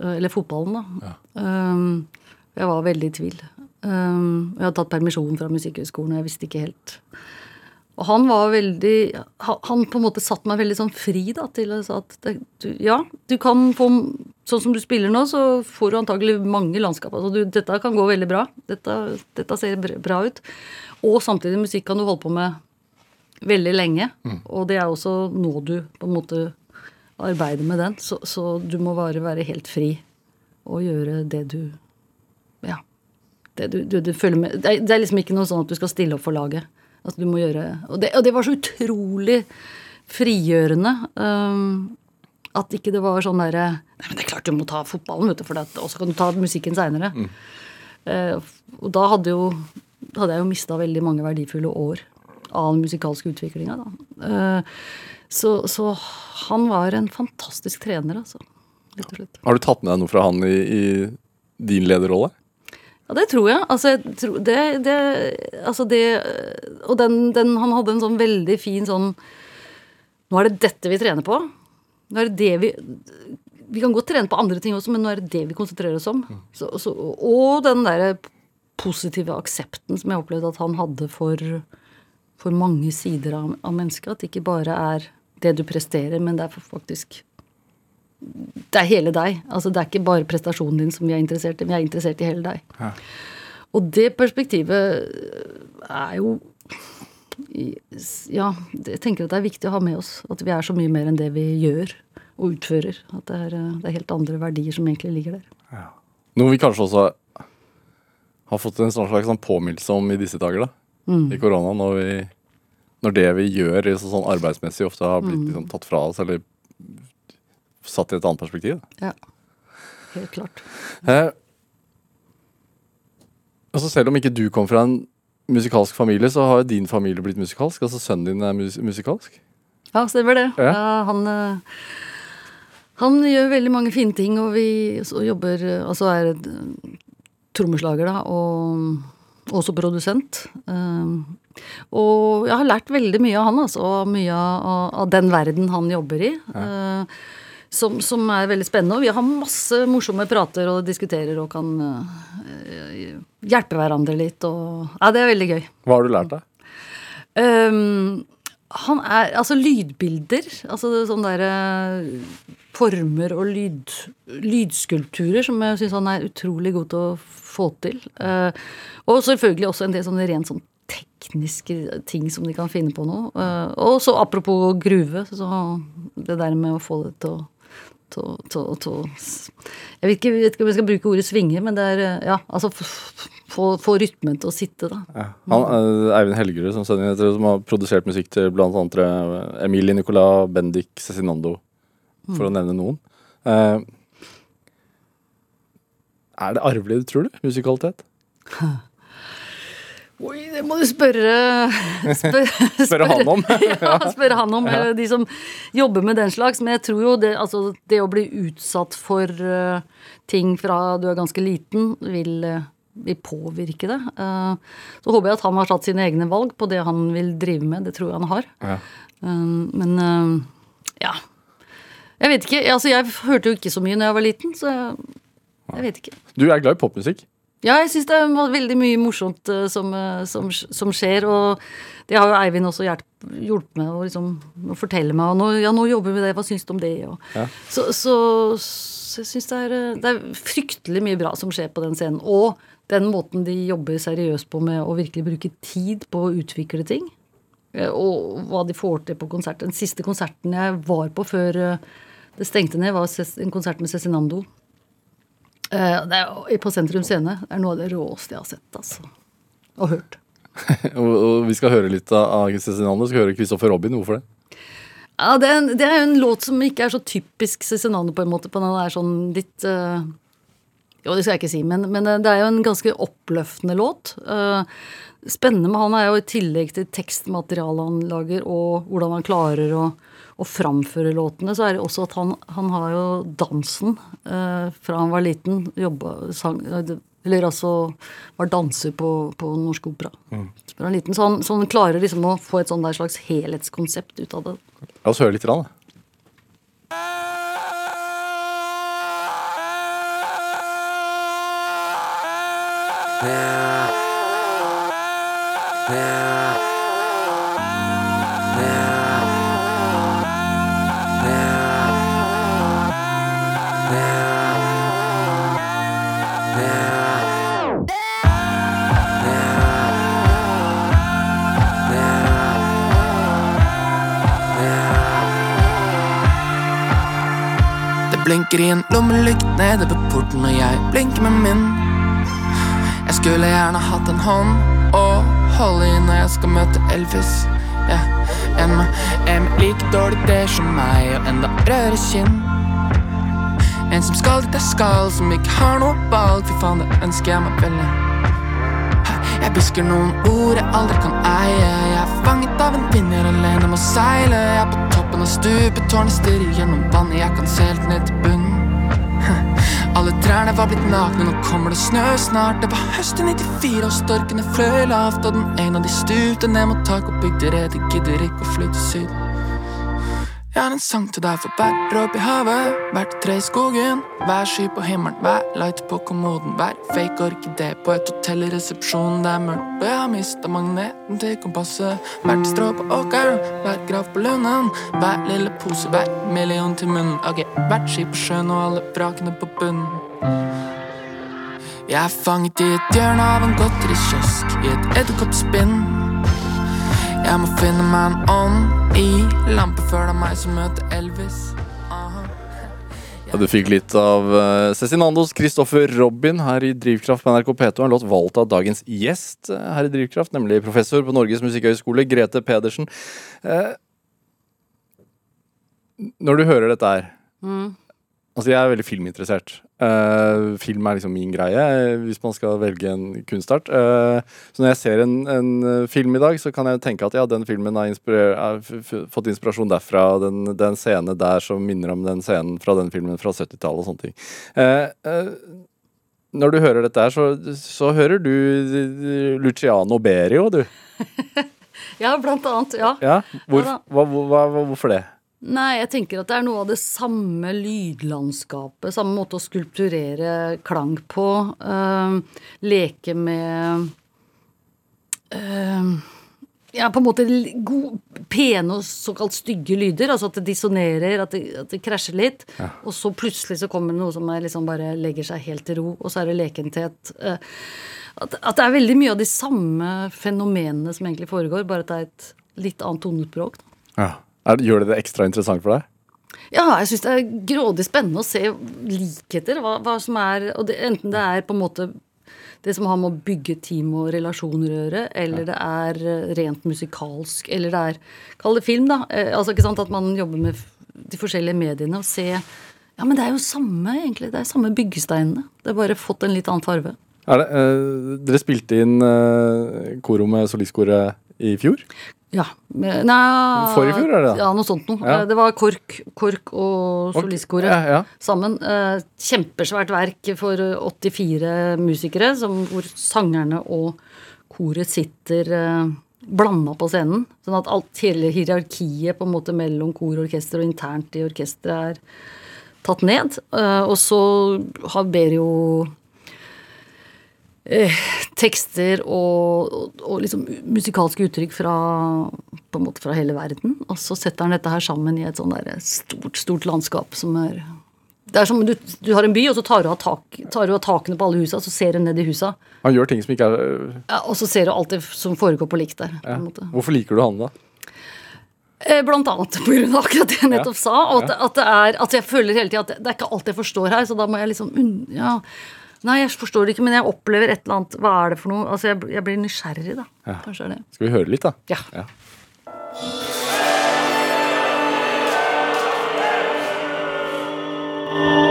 eh, eller fotballen, da. Ja. jeg var veldig i tvil. Um, jeg hadde tatt permisjon fra Musikkhøgskolen, og jeg visste ikke helt. Og han var veldig Han på en måte satte meg veldig sånn fri da, til å si at det, du, ja, du kan få Sånn som du spiller nå, så får du antagelig mange landskap. Altså du, dette kan gå veldig bra. Dette, dette ser bra ut. Og samtidig musikk kan du holde på med veldig lenge. Og det er også nå du på en måte arbeider med den. Så, så du må bare være helt fri og gjøre det du Ja. Det du, du, du føler med det er, det er liksom ikke noe sånn at du skal stille opp for laget. Altså du må gjøre Og det, og det var så utrolig frigjørende. Um, at ikke det var sånn derre Nei, men det er klart du må ta fotballen, vet du, for det, og så kan du ta musikken seinere. og da hadde, jo, hadde jeg jo mista veldig mange verdifulle år av den musikalske utviklinga, da. Eh, så, så han var en fantastisk trener, altså. Rett og slett. har du tatt med deg noe fra han i, i din lederrolle? Ja, det tror jeg. Altså, jeg tror, det, det, altså det Og den, den, han hadde en sånn veldig fin sånn Nå er det dette vi trener på. Nå er det det vi Vi kan godt trene på andre ting også, men nå er det det vi konsentrerer oss om. Så, så, og den derre positive aksepten som jeg opplevde at han hadde for, for mange sider av, av mennesket. At det ikke bare er det du presterer, men det er faktisk det er hele deg. Altså Det er ikke bare prestasjonen din som vi er interessert i, vi er interessert i hele deg. Og det perspektivet er jo Ja, jeg tenker at det er viktig å ha med oss. At vi er så mye mer enn det vi gjør og utfører. At det er, det er helt andre verdier som egentlig ligger der. Noe vi kanskje også har fått en sånn slags sånn påminnelse om i disse dager, da. I korona, når, vi, når det vi gjør liksom sånn arbeidsmessig, ofte har blitt liksom, tatt fra oss, eller satt i et annet perspektiv. Da. Ja, helt klart. Eh, altså selv om ikke du kom fra en musikalsk familie, så har jo din familie blitt musikalsk. Altså sønnen din er mus musikalsk. Ja, stemmer det. Ja. Ja, han, eh, han gjør veldig mange fine ting, og vi så jobber eh, Altså er eh, trommeslager, da, og også produsent. Eh, og jeg har lært veldig mye av han, altså. Og mye av, av den verden han jobber i. eh, som, som er veldig spennende. Og vi har masse morsomme prater og diskuterer og kan eh, hjelpe hverandre litt. Og, ja, det er veldig gøy. Hva har du lært deg? Um, han er Altså lydbilder. Altså sånne derre former og lyd, lydskulpturer som jeg syns han er utrolig god til å få til. Eh, og selvfølgelig også en del sånne rent sånn tekniske ting som de kan finne på nå. Eh, og så apropos gruve, så det der med å få det til å To, to, to. jeg, vet ikke, vet ikke om jeg skal bruke ordet svinge, men det er eh, ja, altså få, rytmen til å sitte, da. Ja. Han, Eivind Helgerud, som heter, som har produsert musikk til eh, Emilie Nicolas, Bendik Cezinando, for å nevne noen. Eh, Er det arvelig, tror du? Musikalitet? Oi, det må du spørre Spør, Spørre han om. ja, spørre han om. Ja. De som jobber med den slags. Men jeg tror jo det, altså, det å bli utsatt for uh, ting fra du er ganske liten, vil, uh, vil påvirke det. Eh, så håper jeg at han har tatt sine egne valg på det han vil drive med. Det tror jeg han har. Ja. Eh, men eh, ja. Jeg vet ikke. Altså, jeg hørte jo ikke så mye når jeg var liten, så jeg, jeg vet ikke. Du er glad i popmusikk? Ja, jeg syns det er veldig mye morsomt eh, som, eh, som, som skjer. Og det har jo Eivind også hjulpet med meg å liksom, å fortelle meg. Og nå, ja, nå jobber vi med det, hva syns du om det? Og, Ja. Så, så, så jeg syns det, eh, det er fryktelig mye bra som skjer på den scenen. Og den måten de jobber seriøst på med å virkelig bruke tid på å utvikle ting. Og hva de får til på konsert. Den siste konserten jeg var på før det stengte ned, var en konsert med Cezinando. Eh, Det er på Sentrum Scene. Det er noe av det råeste jeg har sett, altså. Og hørt. Og, vi skal høre litt av Cezinando. Skal høre Christopher Robin. Hvorfor det? Ja, det er, en, det er en låt som ikke er så typisk Cezinando, på en måte. På den er sånn litt uh, Jo, det skal jeg ikke si, men, men det er jo en ganske oppløftende låt. Eh, spennende med han er jo i tillegg til tekstmaterialet han lager, og hvordan han klarer å, å framføre låtene, så er det også at han, han har jo dansen eh, fra han var liten. Jobba, sang, eller altså var danser på, på Norsk Opera. Fra han liten, så, han, så han klarer liksom å få et sånn der slags helhetskonsept ut av det. La oss høre litt. Da. Det blinker i en lommelykt nede ved porten, og jeg blinker med min. Jeg skulle gjerne hatt en hånd å holde i når jeg skal møte Elvis. Yeah. En med en like dårlig det som meg, og enda rødere kinn. En som skal dit jeg skal, som ikke har noe valg. Fy faen, det ønsker jeg meg veldig. Jeg hvisker noen ord jeg aldri kan eie. Jeg er fanget av en vinner er alene med å seile. Jeg er på av stupetårnet, stirrer gjennom vannet. Jeg kan se helt ned til bunnen. Alle trærne var blitt nakne, nå kommer det snø snart. Det var høsten 94, og storkene fløy lavt. Og den ene av de stupte ned mot taket og bygde rede. Gidder ikke å flytte syd. Jeg har en sang til deg for hver dråpe i havet, hvert tre i skogen, hver sky på himmelen, hver light på kommoden, hver fake orkidé på et hotell i resepsjonen. Det er mørkt, og jeg har mista magneten til kompasset. Hvert strå på åkeren, hver grav på lønnen. hver lille pose, hver million til munnen. Ok, hvert skip på sjøen og alle vrakene på bunnen. Jeg er fanget i et hjørne av en godterikiosk, i et edderkoppspinn. Jeg må finne meg en ånd i lampe før det er meg som møter Elvis. Aha. Ja, du fikk litt av uh, Cezinandos Christoffer Robin her i Drivkraft på NRK P2. En låt valgt av dagens gjest eh, her i Drivkraft, nemlig professor på Norges musikkhøgskole, Grete Pedersen. Eh, når du hører dette her Altså, jeg er veldig filminteressert. Eh, film er liksom min greie, eh, hvis man skal velge en kunstart. Uh, så når jeg ser en, en film i dag, så kan jeg tenke at ja, den filmen har, fått inspirasjon derfra. Den, den scene der som minner om den scenen fra den filmen fra 70-tallet og sånne ting. Uh, når du hører dette her, så, så hører du Luciano Berio, du. Ja, blant annet. Ja. Ja? Hvor, hva, hva, hvorfor det? Nei, jeg tenker at det er noe av det samme lydlandskapet, samme måte å skulpturere klang på. øh, leke med øh, Ja, på en måte god, pene og såkalt stygge lyder. Altså at det dissonerer, at det, at det krasjer litt. Og så plutselig så kommer det noe som liksom bare legger seg helt til ro, og så er det lekenthet. øh, at, at det er veldig mye av de samme fenomenene som egentlig foregår, bare at det er et litt annet tonespråk. Ja. Er, gjør det det ekstra interessant for deg? Ja, jeg syns det er grådig spennende å se likheter. Hva, hva som er, og det, Enten det er på en måte det som har med å bygge team og relasjoner å gjøre, eller det er eh, rent musikalsk, eller det er Kall det film, da. Eh, altså ikke sant At man jobber med de forskjellige mediene og se Ja, men det er jo samme, egentlig. Det er samme byggesteinene. Det har bare fått en litt annen farve. Det, eh, dere spilte inn uh, koro med solistkoret i fjor? Ja. Men, nei, Forrige fjor, er det da? Ja, noe sånt noe. Ja. Eh, Det var KORK, KORK og solistkoret Ja, ja. sammen. Eh, Kjempesvært verk for eh, 84 musikere, som, hvor sangerne og koret sitter blanda på scenen. Sånn at alt, hele hierarkiet på en måte mellom kor og orkester og internt i orkesteret er tatt ned. Eh, og så har ber jo eh, tekster og, og, og liksom musikalske uttrykk fra, på en måte fra hele verden. Og så setter han dette her sammen i et sånn der stort, stort landskap som er Det er som du, du har en by, og så tar du av, tak, tar du av takene på alle husa, så ser du ned i husa. Han gjør ting som ikke er Ja, og så ser du alt det som foregår på likt der. på ja. måte. Hvorfor liker du han, da? Eh, Blant annet på grunn av akkurat det jeg nettopp sa. Og at, at det er at jeg føler hele tida at det, det er ikke alt jeg forstår her, så da må jeg liksom ja. Nei, jeg forstår det ikke, men jeg opplever et eller annet. Hva er det for noe? Altså, jeg, jeg blir nysgjerrig, da. Ja. Kanskje er det. Skal vi høre litt, da? Ja. Ja. eyes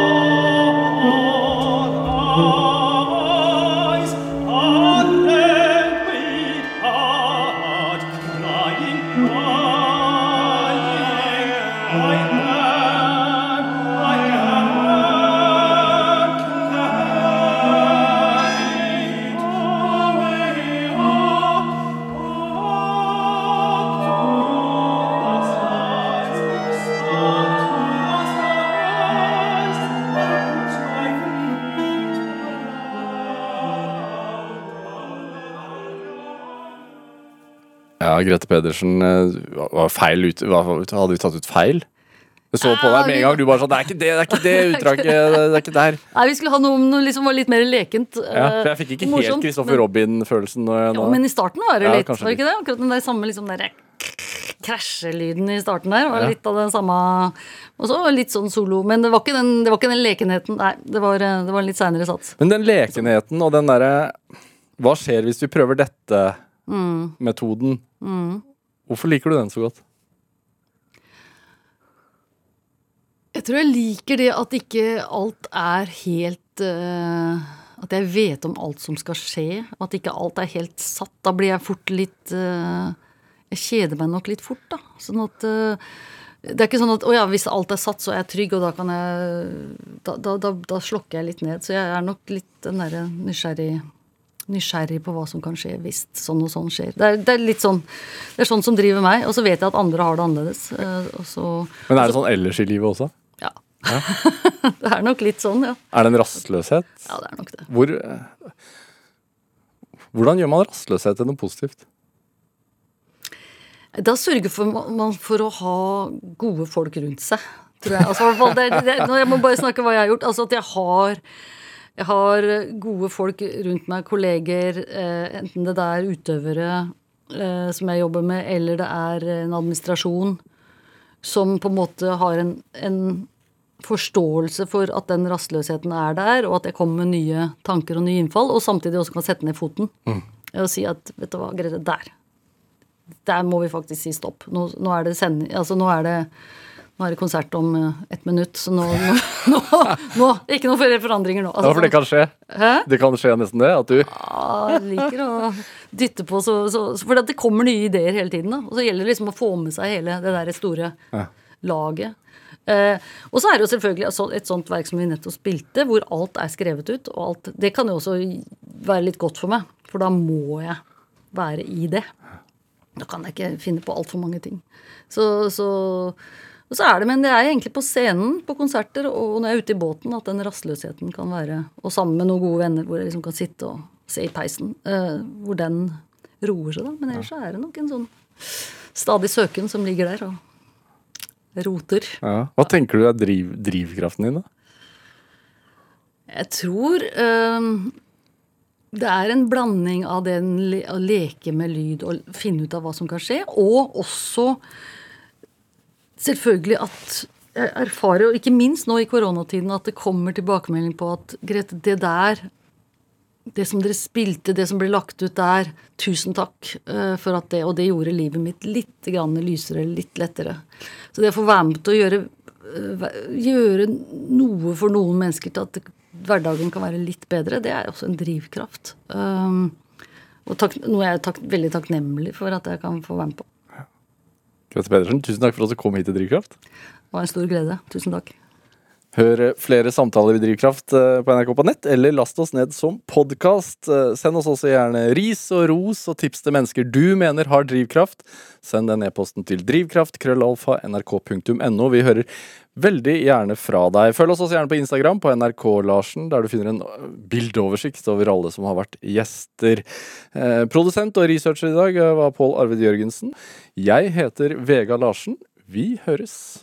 Grete Pedersen eh, var feil ut, Hadde vi tatt ut feil? Jeg så på deg med en gang. Du bare sa Det er ikke det, det er ikke det utdraget. Det er ikke der. Nei, vi skulle ha noe, noe liksom var litt mer lekent. Ja, for jeg fikk ikke helt morsomt, Kristoffer men- Robin-følelsen. Ja, men i starten var det Ja, litt, var det ikke det? Akkurat den der samme liksom der krasjelyden i starten der. Var litt av den samme Og så litt sånn solo. Men det var ikke den, det var ikke den lekenheten. Nei, det var, eh, det var en litt seinere sats. Men den lekenheten og den derre Hva skjer hvis vi prøver Mm. dette-metoden? Hvorfor liker du den så godt? Jeg tror jeg liker det at ikke alt er helt uh, At jeg vet om alt som skal skje. At ikke alt er helt satt. Da blir jeg fort litt uh, Jeg kjeder meg nok litt fort, da. Sånn at uh, Det er ikke sånn at å ja, hvis alt er satt, så er jeg trygg, og da kan jeg Da, da, da, da slokker jeg litt ned. Så jeg er nok litt den derre nysgjerrig Nysgjerrig på hva som kan skje hvis sånn og sånn skjer. Det er, det er litt sånn Det er sånn som driver meg. Og så vet jeg at andre har det annerledes. eh, så Men er det sånn ellers i livet også? ja. det er nok litt sånn, ja. Er det en rastløshet? Ja, det er nok det. Hvor Hvordan gjør man rastløshet til noe positivt? Da sørger for, man for å ha gode folk rundt seg, tror jeg. Altså, det, det, jeg må bare snakke hva jeg har gjort. Altså at jeg har, jeg har gode folk rundt meg, kolleger, eh, enten det er utøvere eh, som jeg jobber med, eller det er en administrasjon som på en måte har en, en forståelse for at den rastløsheten er der, og at jeg kommer med nye tanker og nye innfall, og samtidig også kan sette ned foten. Og si at vet du hva, Grete, der. Der må vi faktisk si stopp. Nå, nå er det sending Altså, nå er det nå er det konsert om eh, ett minutt, så nå, nå, nå, nå Ikke noe flere forandringer nå. Altså, Ja, for det kan skje. Hæ? Det kan skje nesten det. At du Ja, jeg liker å dytte på så, så, så For det kommer nye ideer hele tiden. da Og så gjelder det liksom å få med seg hele det der store Ja. laget. Eh, og så er det jo selvfølgelig et sånt verk som vi nettopp spilte, hvor alt er skrevet ut. Og alt, det kan jo også være litt godt for meg, for da må jeg være i det. Da kan jeg ikke finne på altfor mange ting. Så, så, og så er det, men det er egentlig på scenen, på konserter og når jeg er ute i båten, at den rastløsheten kan være Og sammen med noen gode venner hvor jeg liksom kan sitte og se i peisen. Uh, hvor den roer seg, da. Men ellers så er det nok en sånn stadig søken som ligger der og roter. ja. Hva tenker du er driv, drivkraften din, da? Jeg tror uh, det er en blanding av det å leke med lyd og finne ut av hva som kan skje, og også selvfølgelig at jeg erfarer, og ikke minst nå i koronatiden, at det kommer tilbakemelding på at Grete, det der det som dere spilte, det som ble lagt ut der, tusen takk eh, for at det Og det gjorde livet mitt litt lysere, litt lettere. Så det å få være med til å gjøre øh, gjøre noe for noen mennesker til at hverdagen kan være litt bedre, det er også en drivkraft. Um, og takk, noe jeg er takk, veldig takknemlig for at jeg kan få være med på. Grete Pedersen, tusen takk for at du kom hit til Drivkraft. Det var en stor glede. Tusen takk. Hør flere samtaler i Drivkraft eh, på NRK på nett, eller last oss ned som podkast. Send oss også gjerne ris og ros og tips til mennesker du mener har drivkraft. Send den e-posten til drivkraft.krøllalfa.nrk.no. Vi hører veldig gjerne fra deg. Følg oss også gjerne på Instagram, på NRK Larsen, der du finner en øh, bildeoversikt over alle som har vært gjester. Eh, produsent og researcher i dag eh, var Pål Arvid Jørgensen. Jeg heter Vega Larsen. Vi høres.